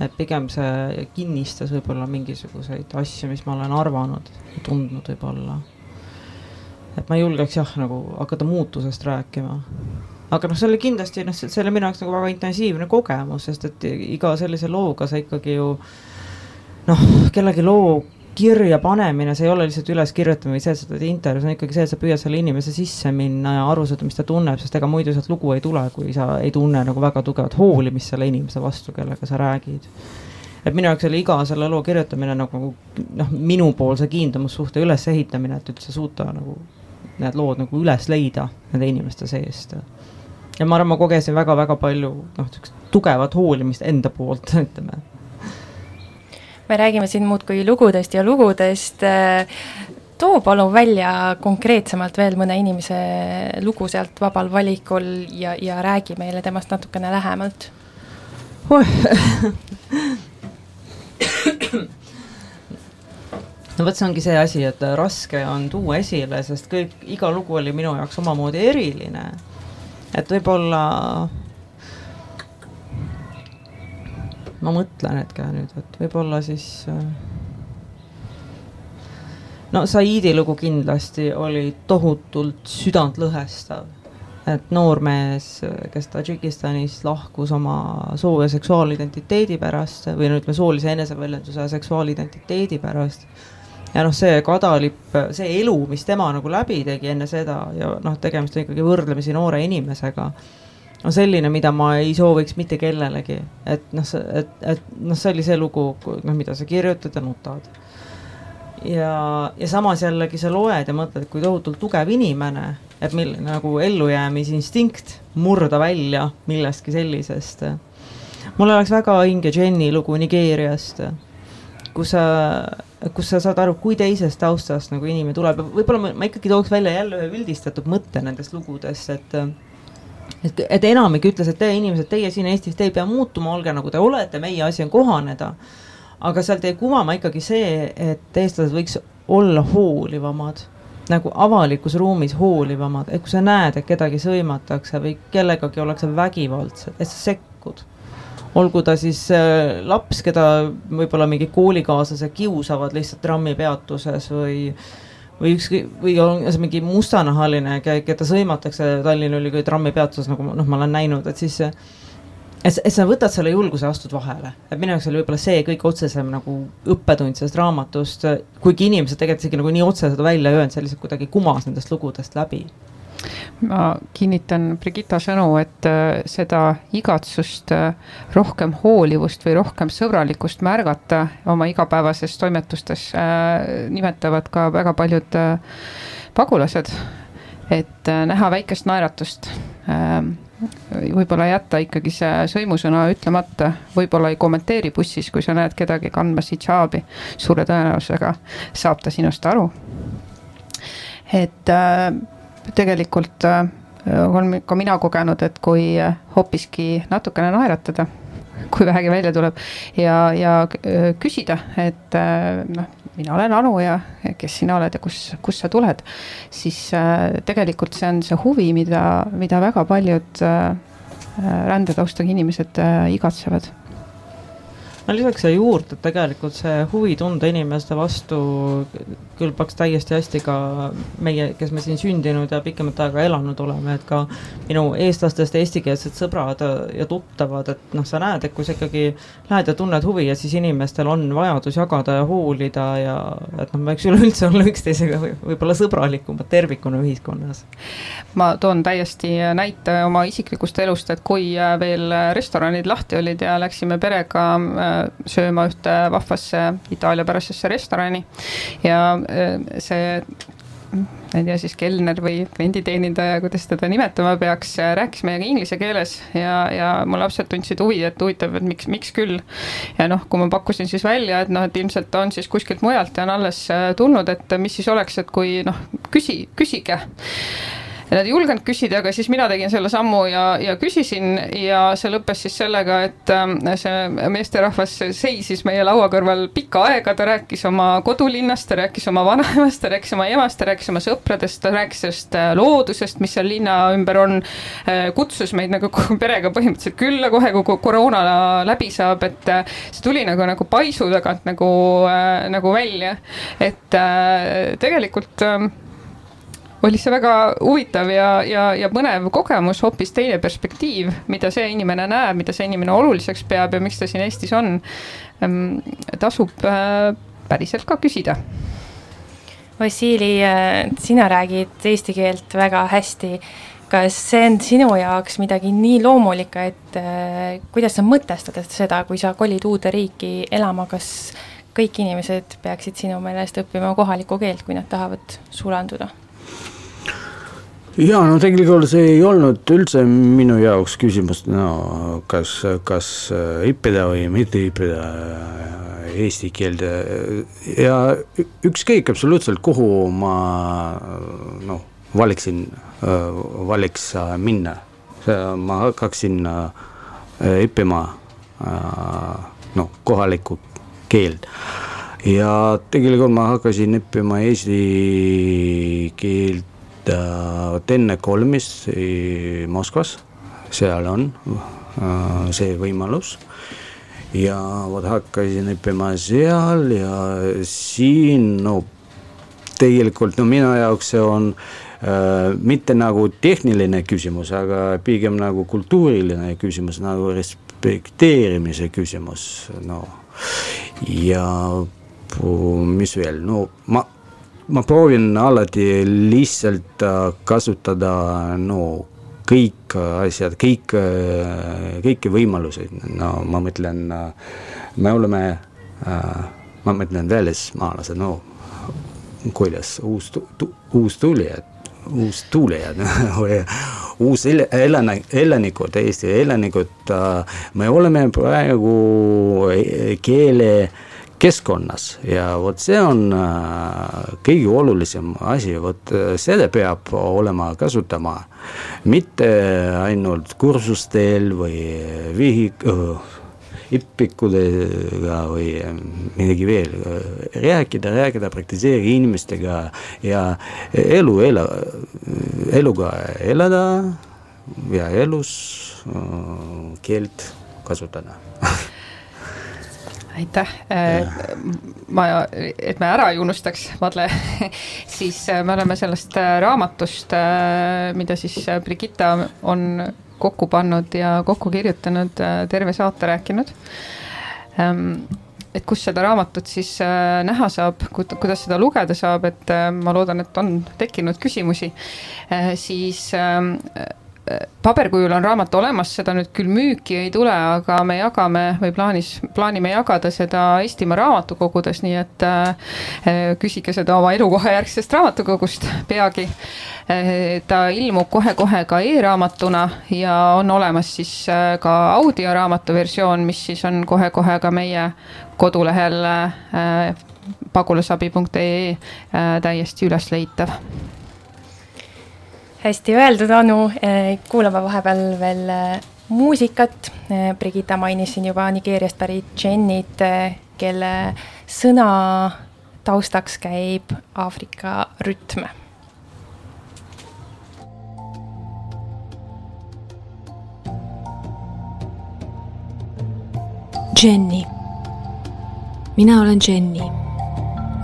et pigem see kinnistas võib-olla mingisuguseid asju, mis ma olen arvanud, tundnud võib-olla et ma ei julgeks jah, nagu hakata muutusest rääkima. aga noh, see oli kindlasti noh, see oli minu jaoks nagu väga intensiivne kogemus, sest et iga sellise looga sa ikkagi ju noh, kellegi loo kirja panemine, see ei ole lihtsalt üles kirjutamine või see, et sa teed intervjuu, see on ikkagi see, et sa püüad selle inimese sisse minna ja aru saada, mis ta tunneb, sest ega muidu sealt lugu ei tule, kui sa ei tunne nagu väga tugevat hoolimist selle inimese vastu, kellega sa räägid. et minu jaoks oli iga selle loo kirjutamine nagu noh, minupoolse kiindumussuhte ülesehitamine, et üldse suuta nagu need lood nagu üles leida nende inimeste seest. ja ma arvan, ma kogesin väga-väga palju noh, sihukest tugevat hoolimist enda poolt, ütleme. me räägime siin muudkui lugudest ja lugudest too palun välja konkreetsemalt veel mõne inimese lugu sealt vabal valikul ja, ja räägi meile temast natukene lähemalt oh. no vot, see ongi see asi, et raske on tuua esile, sest kõik, iga lugu oli minu jaoks omamoodi eriline. et võib-olla ma mõtlen hetke nüüd, et võib-olla siis no Saidi lugu kindlasti oli tohutult südantlõhestav. et noormees, kes Tadžikistanis lahkus oma soo- ja seksuaalidentiteedi pärast või no ütleme, soolise eneseväljenduse ja seksuaalidentiteedi pärast ja noh, see kadalipp, see elu, mis tema nagu läbi tegi enne seda ja noh, tegemist on ikkagi võrdlemisi noore inimesega, on selline, mida ma ei sooviks mitte kellelegi, et noh, et, et noh, see oli see lugu, noh, mida sa kirjutad ja nutad. ja, ja samas jällegi sa loed ja mõtled, et kui tohutult tugev inimene, et milline nagu ellujäämisinstinkt murda välja millestki sellisest. mul oleks väga hinge Jenny lugu Nigeeriast, kus sa, kus sa saad aru, kui teisest taustast nagu inimene tuleb, võib-olla ma, ma ikkagi tooks välja jälle ühe üldistatud mõtte nendest lugudest, et et, et enamik ütles, et te inimesed, teie siin Eestis, te ei pea muutuma, olge nagu te olete, meie asi on kohaneda. Aga sealt jäi kumama ikkagi see, et eestlased võiks olla hoolivamad, nagu avalikus ruumis hoolivamad, et kui sa näed, et kedagi sõimatakse või kellegagi ollakse vägivaldsed, et sa sekkud. Olgu ta siis äh, laps, keda võib-olla mingi koolikaaslased kiusavad lihtsalt trammipeatuses või või ükski, või on see mingi mustanahaline, keda sõimatakse Tallinna Ülikooli trammipeatuses, nagu noh, ma olen näinud, et siis et, et sa võtad selle julguse, astud vahele, et minu jaoks oli võib-olla see kõige otsesem nagu õppetund sellest raamatust, kuigi inimesed tegelikult isegi nagu nii otse seda välja ei öelnud, see lihtsalt kuidagi kumas nendest lugudest läbi ma kinnitan Brigitta sõnu, et äh, seda igatsust äh, rohkem hoolivust või rohkem sõbralikkust märgata oma igapäevases toimetustes äh, nimetavad ka väga paljud pagulased. et näha väikest naeratust võib-olla jätta ikkagi see sõimusõna ütlemata, võib-olla ei kommenteeri bussis, kui sa näed kedagi kandmas hidžaabi. suure tõenäosusega saab ta sinust aru. et äh, tegelikult äh, olen ka mina kogenud, et kui hoopiski natukene naeratada, kui vähegi välja tuleb ja, ja äh, küsida, et äh, noh mina olen Anu ja kes sina oled ja kus, kust sa tuled, siis äh, tegelikult see on see huvi, mida, mida väga paljud äh, rändetaustaga inimesed äh, igatsevad ma lisaks siia juurde, et tegelikult see huvi tunda inimeste vastu kõlbaks täiesti hästi ka meie, kes me siin sündinud ja pikemat aega elanud oleme, et ka minu eestlastest eestikeelsed sõbrad ja tuttavad, et noh, sa näed, et kui sa ikkagi lähed ja tunned huvi ja siis inimestel on vajadus jagada ja hoolida ja et noh, me võiks üleüldse olla üksteisega võib-olla sõbralikumad tervikuna ühiskonnas. ma toon täiesti näite oma isiklikust elust, et kui veel restoranid lahti olid ja läksime perega sööma ühte vahvasse itaaliapärasesse restorani ja äh, see ma ei tea siis kelner või klienditeenindaja, kuidas teda nimetama peaks, rääkis meiega inglise keeles ja, ja mu lapsed tundsid huvi, et huvitav, et miks, miks küll. ja noh, kui ma pakkusin siis välja, et noh, et ilmselt ta on siis kuskilt mujalt ja on alles äh, tulnud, et mis siis oleks, et kui noh, küsi, küsige ja nad ei julgenud küsida, aga siis mina tegin selle sammu ja, ja küsisin ja see lõppes siis sellega, et ähm, see meesterahvas seisis meie laua kõrval pikka aega, ta rääkis oma kodulinnast, ta rääkis oma vanaemast, ta rääkis oma emast, ta rääkis oma sõpradest, ta rääkis sellest äh, loodusest, mis seal linna ümber on. Äh, kutsus meid nagu perega põhimõtteliselt külla kohe, kui koroona läbi saab, et äh, see tuli nagu, nagu paisu tagant nagu, nagu välja, et tegelikult ähm, oli see väga huvitav ja, ja, ja põnev kogemus, hoopis teine perspektiiv, mida see inimene näeb, mida see inimene oluliseks peab ja miks ta siin Eestis on. Ehm, tasub äh, päriselt ka küsida. Vassili, äh, sina räägid eesti keelt väga hästi. kas see on sinu jaoks midagi nii loomulikku, et äh, kuidas sa mõtestad seda, kui sa kolid uude riiki elama, kas kõik inimesed peaksid sinu meelest õppima kohalikku keelt, kui nad tahavad sulanduda? Ja no tegelikult see ei olnud üldse minu jaoks küsimus, no kas, kas õppida või mitte õppida eesti keelt ja ükskõik absoluutselt, kuhu ma noh, valiksin, valiks minna, ma hakkaksin õppima noh, kohalikku keelt. Ja tegelikult ma hakkasin õppima eesti keelt vot enne kolmist Moskvas, seal on äh, see võimalus. ja vot hakkasin õppima seal ja siin no tegelikult no minu jaoks see on äh, mitte nagu tehniline küsimus, aga pigem nagu kultuuriline küsimus, nagu respekteerimise küsimus, no ja mis veel, no ma ma proovin alati lihtsalt äh, kasutada no kõik asjad, kõik, äh, kõiki võimalusi, no ma mõtlen, äh, me oleme, ma mõtlen välismaalased, no kuidas uus, uus tulija, uus tulijad või uus elanik, elanikud, Eesti elanikud, me oleme praegu keele keskkonnas. Ja vot see on kõige olulisem asi, vot seda peab olema kasutama. Mitte ainult kursustel või vihik-, õpikudega või midagi veel, rääkida, rääkida, praktiseerida inimestega ja elu ela, eluga elada ja elus keelt kasutada aitäh, ma, et me ära ei unustaks, Madle siis me oleme sellest raamatust, mida siis Brigitta on kokku pannud ja kokku kirjutanud, äh, terve saate rääkinud. Ähm, et kus seda raamatut siis äh, näha saab, kuidas seda lugeda saab, et äh, ma loodan, et on tekkinud küsimusi, siis ähm, paberkujul on raamat olemas, seda nüüd küll müüki ei tule, aga me jagame või plaanis, plaanime jagada seda Eestimaa raamatukogudes, nii et äh, küsige seda oma elukohajärgsest raamatukogust peagi äh,. ta ilmub kohe-kohe ka e-raamatuna ja on olemas siis äh, ka audioraamatu versioon, mis siis on kohe-kohe ka meie kodulehel äh, pagulasabi.ee äh, täiesti ülesleitav hästi öeldud, Anu, eh, kuulame vahepeal veel eh, muusikat. Eh, Brigitta mainis siin juba Nigeeriast pärit džennit, kelle sõna taustaks käib Aafrika rütm. Jenny. mina olen Jenny.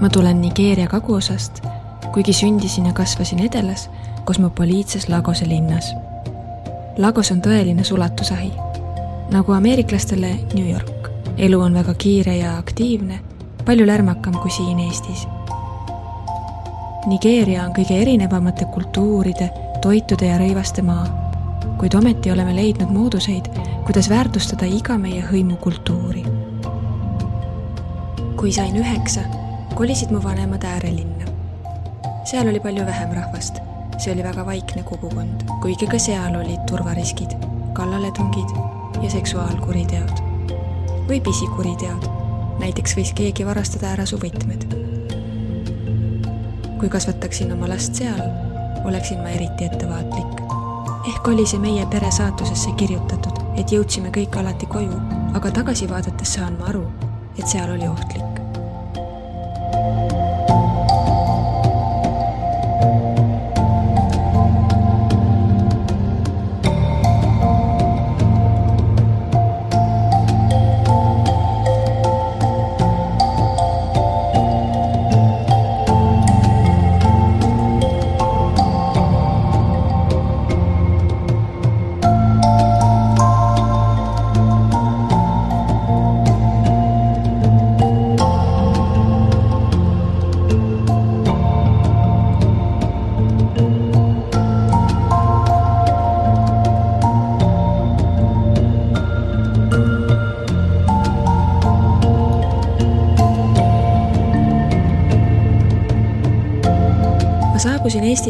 ma tulen Nigeeria kaguosast, kuigi sündisin ja kasvasin Edelas kosmopoliitses Lagose linnas. Lagos on tõeline sulatusahi. nagu ameeriklastele New York. elu on väga kiire ja aktiivne, palju lärmakam kui siin Eestis. Nigeeria on kõige erinevamate kultuuride, toitude ja rõivaste maa, kuid ometi oleme leidnud mooduseid, kuidas väärtustada iga meie hõimukultuuri. kui sain üheksa, kolisid mu vanemad äärelinna. seal oli palju vähem rahvast see oli väga vaikne kogukond, kuigi ka seal olid turvariskid, kallaletungid ja seksuaalkuriteod. või pisikuriteod, näiteks võis keegi varastada ära su võtmed. kui kasvataksin oma last seal, oleksin ma eriti ettevaatlik. ehk oli see meie pere saatusesse kirjutatud, et jõudsime kõik alati koju, aga tagasi vaadates saan ma aru, et seal oli ohtlik.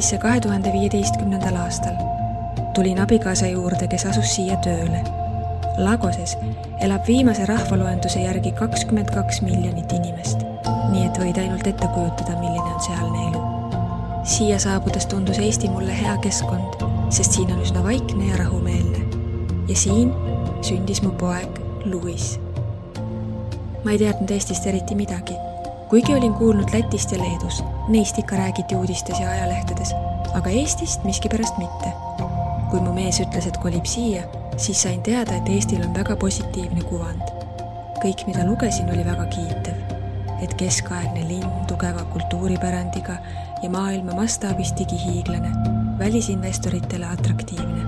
Eestisse kahe tuhande viieteistkümnendal aastal. tulin abikaasa juurde, kes asus siia tööle. Lagoses elab viimase rahvaloenduse järgi kakskümmend kaks miljonit inimest, nii et võid ainult ette kujutada, milline on sealne elu. siia saabudes tundus Eesti mulle hea keskkond, sest siin on üsna vaikne ja rahumeelne. ja siin sündis mu poeg Louis. ma ei teadnud Eestist eriti midagi kuigi olin kuulnud Lätist ja Leedust, neist ikka räägiti uudistes ja ajalehtedes, aga Eestist miskipärast mitte. kui mu mees ütles, et kolib siia, siis sain teada, et Eestil on väga positiivne kuvand. kõik, mida lugesin, oli väga kiitev. et keskaegne linn tugeva kultuuripärandiga ja maailma mastaabis digihiiglane, välisinvestoritele atraktiivne.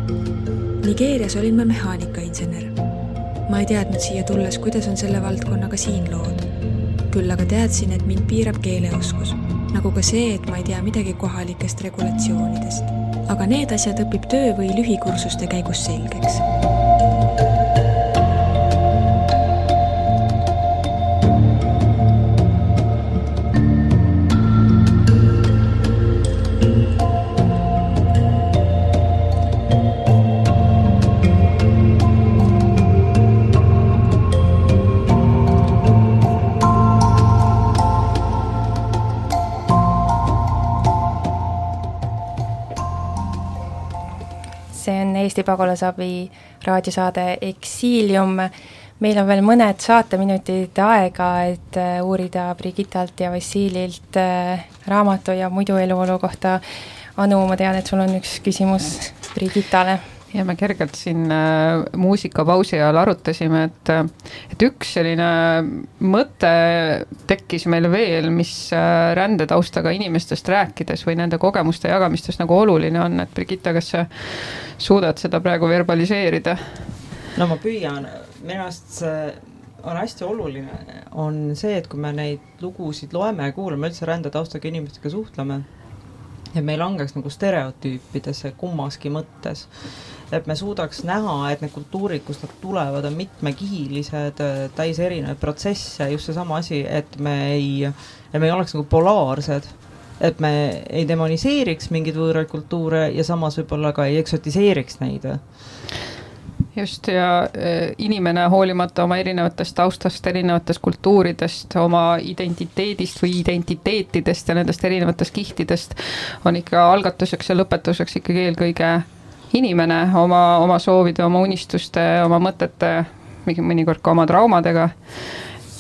Nigeerias olin ma mehaanikainsener. ma ei teadnud siia tulles, kuidas on selle valdkonnaga siin lood küll aga teadsin, et mind piirab keeleoskus, nagu ka see, et ma ei tea midagi kohalikest regulatsioonidest. aga need asjad õpib töö või lühikursuste käigus selgeks Eesti Pagulasabi raadiosaade Eksiilium. meil on veel mõned saateminutid aega, et äh, uurida Brigitalt ja Vassililt äh, raamatu ja muidu eluolu kohta. Anu, ma tean, et sul on üks küsimus Brigitale ja me kergelt siin äh, muusikapausi ajal arutasime, et, äh, et üks selline mõte tekkis meil veel, mis äh, rändetaustaga inimestest rääkides või nende kogemuste jagamistes nagu oluline on, et Brigitta, kas sa suudad seda praegu verbaliseerida? no ma püüan, minu arust see on hästi oluline, on see, et kui me neid lugusid loeme ja kuulame, üldse rändetaustaga inimestega suhtleme, et me ei langeks nagu stereotüüpidesse kummaski mõttes et me suudaks näha, et need kultuurid, kust nad tulevad, on mitmekihilised, täis erinevaid protsesse, just seesama asi, et me ei, et me ei oleks nagu polaarsed et me ei demoniseeriks mingeid võõraid kultuure ja samas võib-olla ka ei eksotiseeriks neid. Just ja e, inimene hoolimata oma erinevatest taustast, erinevatest kultuuridest, oma identiteedist või identiteetidest ja nendest erinevatest kihtidest on ikka algatuseks ja lõpetuseks ikkagi eelkõige inimene oma, oma soovide, oma unistuste, oma mõtete, mõnikord ka oma traumadega.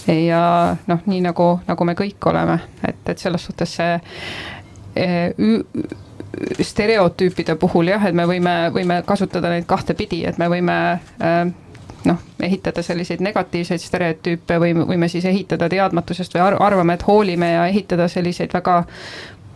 ja noh, nii nagu, nagu me kõik oleme, et, et selles suhtes see eh, stereotüüpide puhul jah, et me võime, võime kasutada neid kahtepidi, et me võime äh, noh, ehitada selliseid negatiivseid stereotüüpe või võime siis ehitada teadmatusest või arvame, et hoolime ja ehitada selliseid väga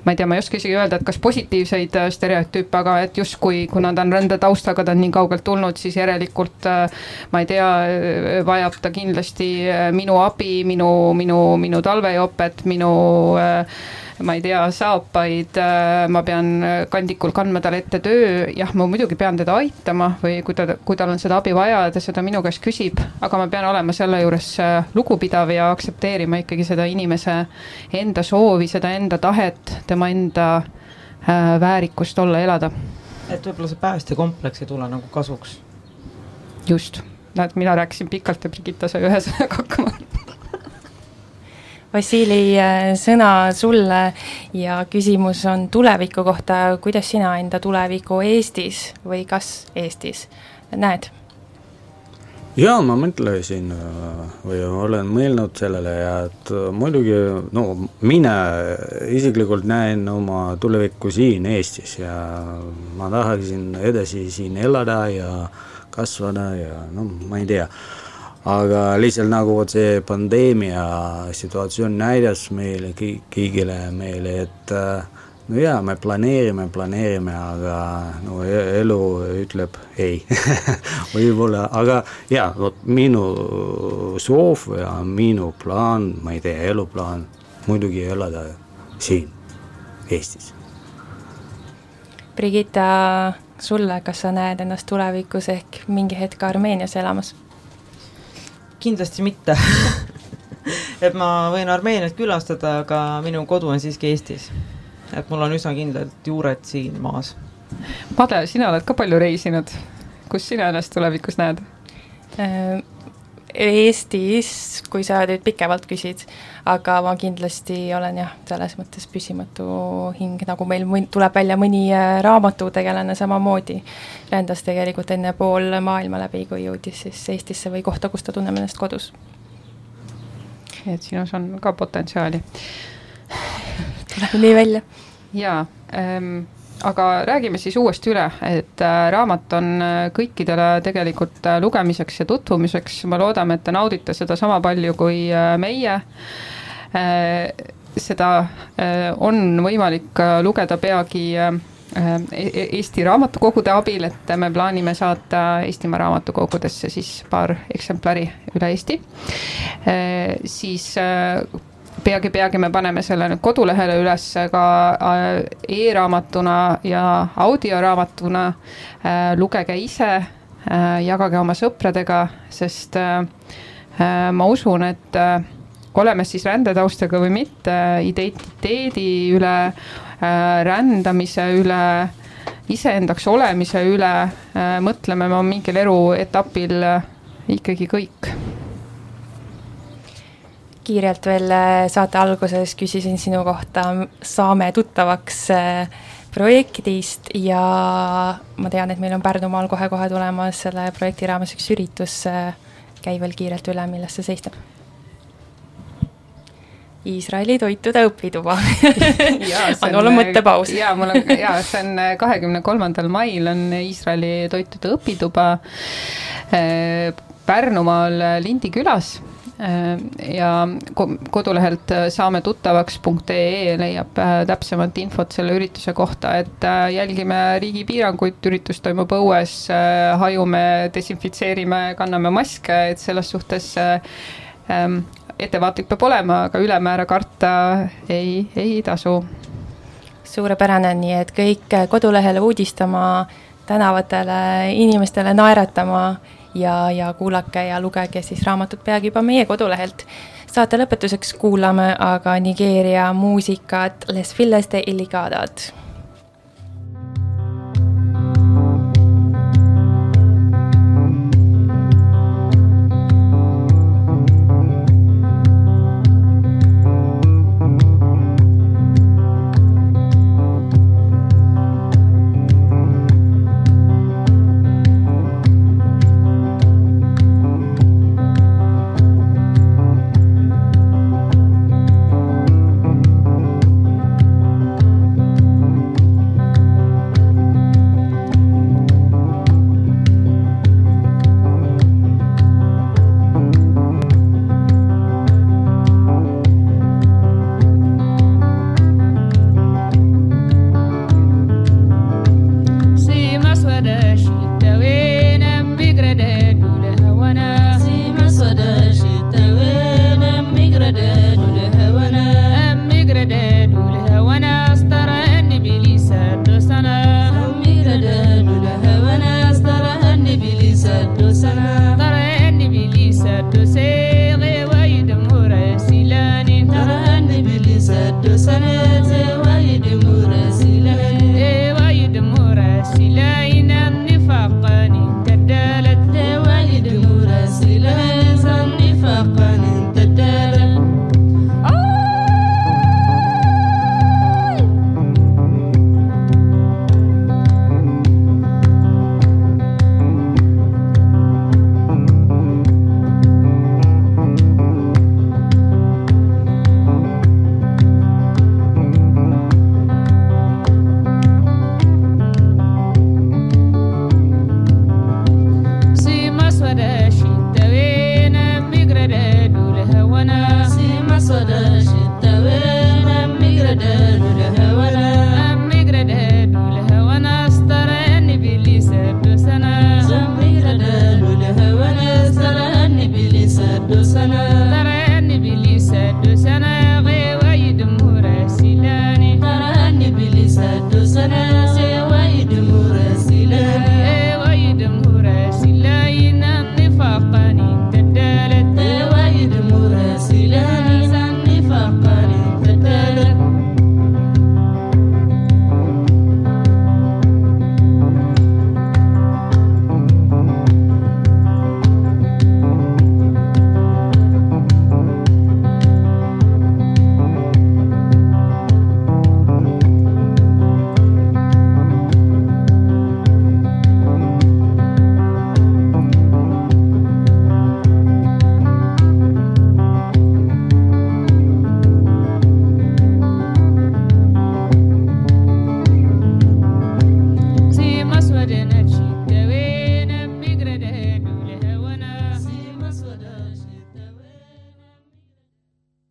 ma ei tea, ma ei oska isegi öelda, et kas positiivseid äh, stereotüüpe, aga et justkui kuna ta on rändetaustaga, ta on nii kaugelt tulnud, siis järelikult äh, ma ei tea, äh, vajab ta kindlasti minu abi, minu, minu, minu talvejopet, minu äh, ma ei tea, saapaid, äh, ma pean kandikul kandma talle ette töö, jah, ma muidugi pean teda aitama või kui ta, kui tal on seda abi vaja ja ta seda minu käest küsib, aga ma pean olema selle juures äh, lugupidav ja aktsepteerima ikkagi seda inimese enda soovi, seda enda tahet, tema enda äh, väärikust olla, elada. et võib-olla see päästjakompleks ei tule nagu kasuks? just, näed, mina rääkisin pikalt ja Brigitta sai ühe sõnaga hakkama Vassili, äh, sõna sulle ja küsimus on tuleviku kohta, kuidas sina enda tulevikku Eestis või kas Eestis näed? jaa, ma mõtlesin äh, või olen mõelnud sellele ja et äh, muidugi no mina isiklikult näen oma tulevikku siin Eestis ja ma tahaksin edasi siin elada ja kasvada ja no ma ei tea aga lihtsalt nagu vot see pandeemia situatsioon näitas meile kõigile meile, et äh, no jaa, me planeerime, planeerime, aga no e-, elu ütleb ei võib-olla, aga jaa, vot minu soov ja minu plaan, ma ei tea, eluplaan muidugi elada siin Eestis. Brigitta, sulle, kas sa näed ennast tulevikus ehk mingi hetk Armeenias elamas? Kindlasti mitte et ma võin Armeeniat külastada, aga minu kodu on siiski Eestis. et mul on üsna kindlalt juured siin maas. Made, sina oled ka palju reisinud, kus sina ennast tulevikus näed? Eestis, kui sa nüüd pikemalt küsid, aga ma kindlasti olen jah, selles mõttes püsimatu hing, nagu meil mõn-, tuleb välja mõni äh, raamatutegelane samamoodi, rändas tegelikult enne pool maailma läbi, kui jõudis siis Eestisse või kohta, kus ta tunneb ennast kodus. et sinus on ka potentsiaali. tuleb nii välja. jaa ähm aga räägime siis uuesti üle, et äh, raamat on äh, kõikidele tegelikult äh, lugemiseks ja tutvumiseks, me loodame, et te naudite seda sama palju kui meie. seda on võimalik lugeda peagi e-, Eesti raamatukogude abil, et me plaanime saata Eestimaa raamatukogudesse siis paar eksemplari üle Eesti. siis peagi-peagi me paneme selle nüüd kodulehele üles ka äh, e-raamatuna ja audioraamatuna. Äh, lugege ise, äh, jagage oma sõpradega, sest ma usun, et oleme siis rändetaustaga või mitte, identiteedi üle, rändamise üle iseendaks olemise üle mõtleme me mingil eluetapil ikkagi kõik kiirelt veel äh, saate alguses küsisin sinu kohta, saame tuttavaks. Äh, projektist ja ma tean, et meil on Pärnumaal kohe-kohe tulemas selle projekti raames üks üritus, käi veel kiirelt üle, milles see seisneb Iisraeli toitude õpituba on olnud mõttepaus. jaa, mul on, jaa, see on äh, kahekümne kolmandal mail on Iisraeli toitude õpituba äh, Pärnumaal Lindi külas äh, ja kodulehelt saame tuttavaks.ee leiab täpsemat infot selle ürituse kohta, et jälgime riigi piiranguid, üritus toimub õues, hajume, desinfitseerime, kanname maske, et selles suhtes ähm, ettevaatlik peab olema, aga ülemäära karta ei, ei tasu. suurepärane, nii et kõik kodulehele uudistama, tänavatele inimestele naeratama ja, ja kuulake ja lugege siis raamatut peagi juba meie kodulehelt. saate lõpetuseks kuulame aga Nigeeria muusikat Les Files de Illigadat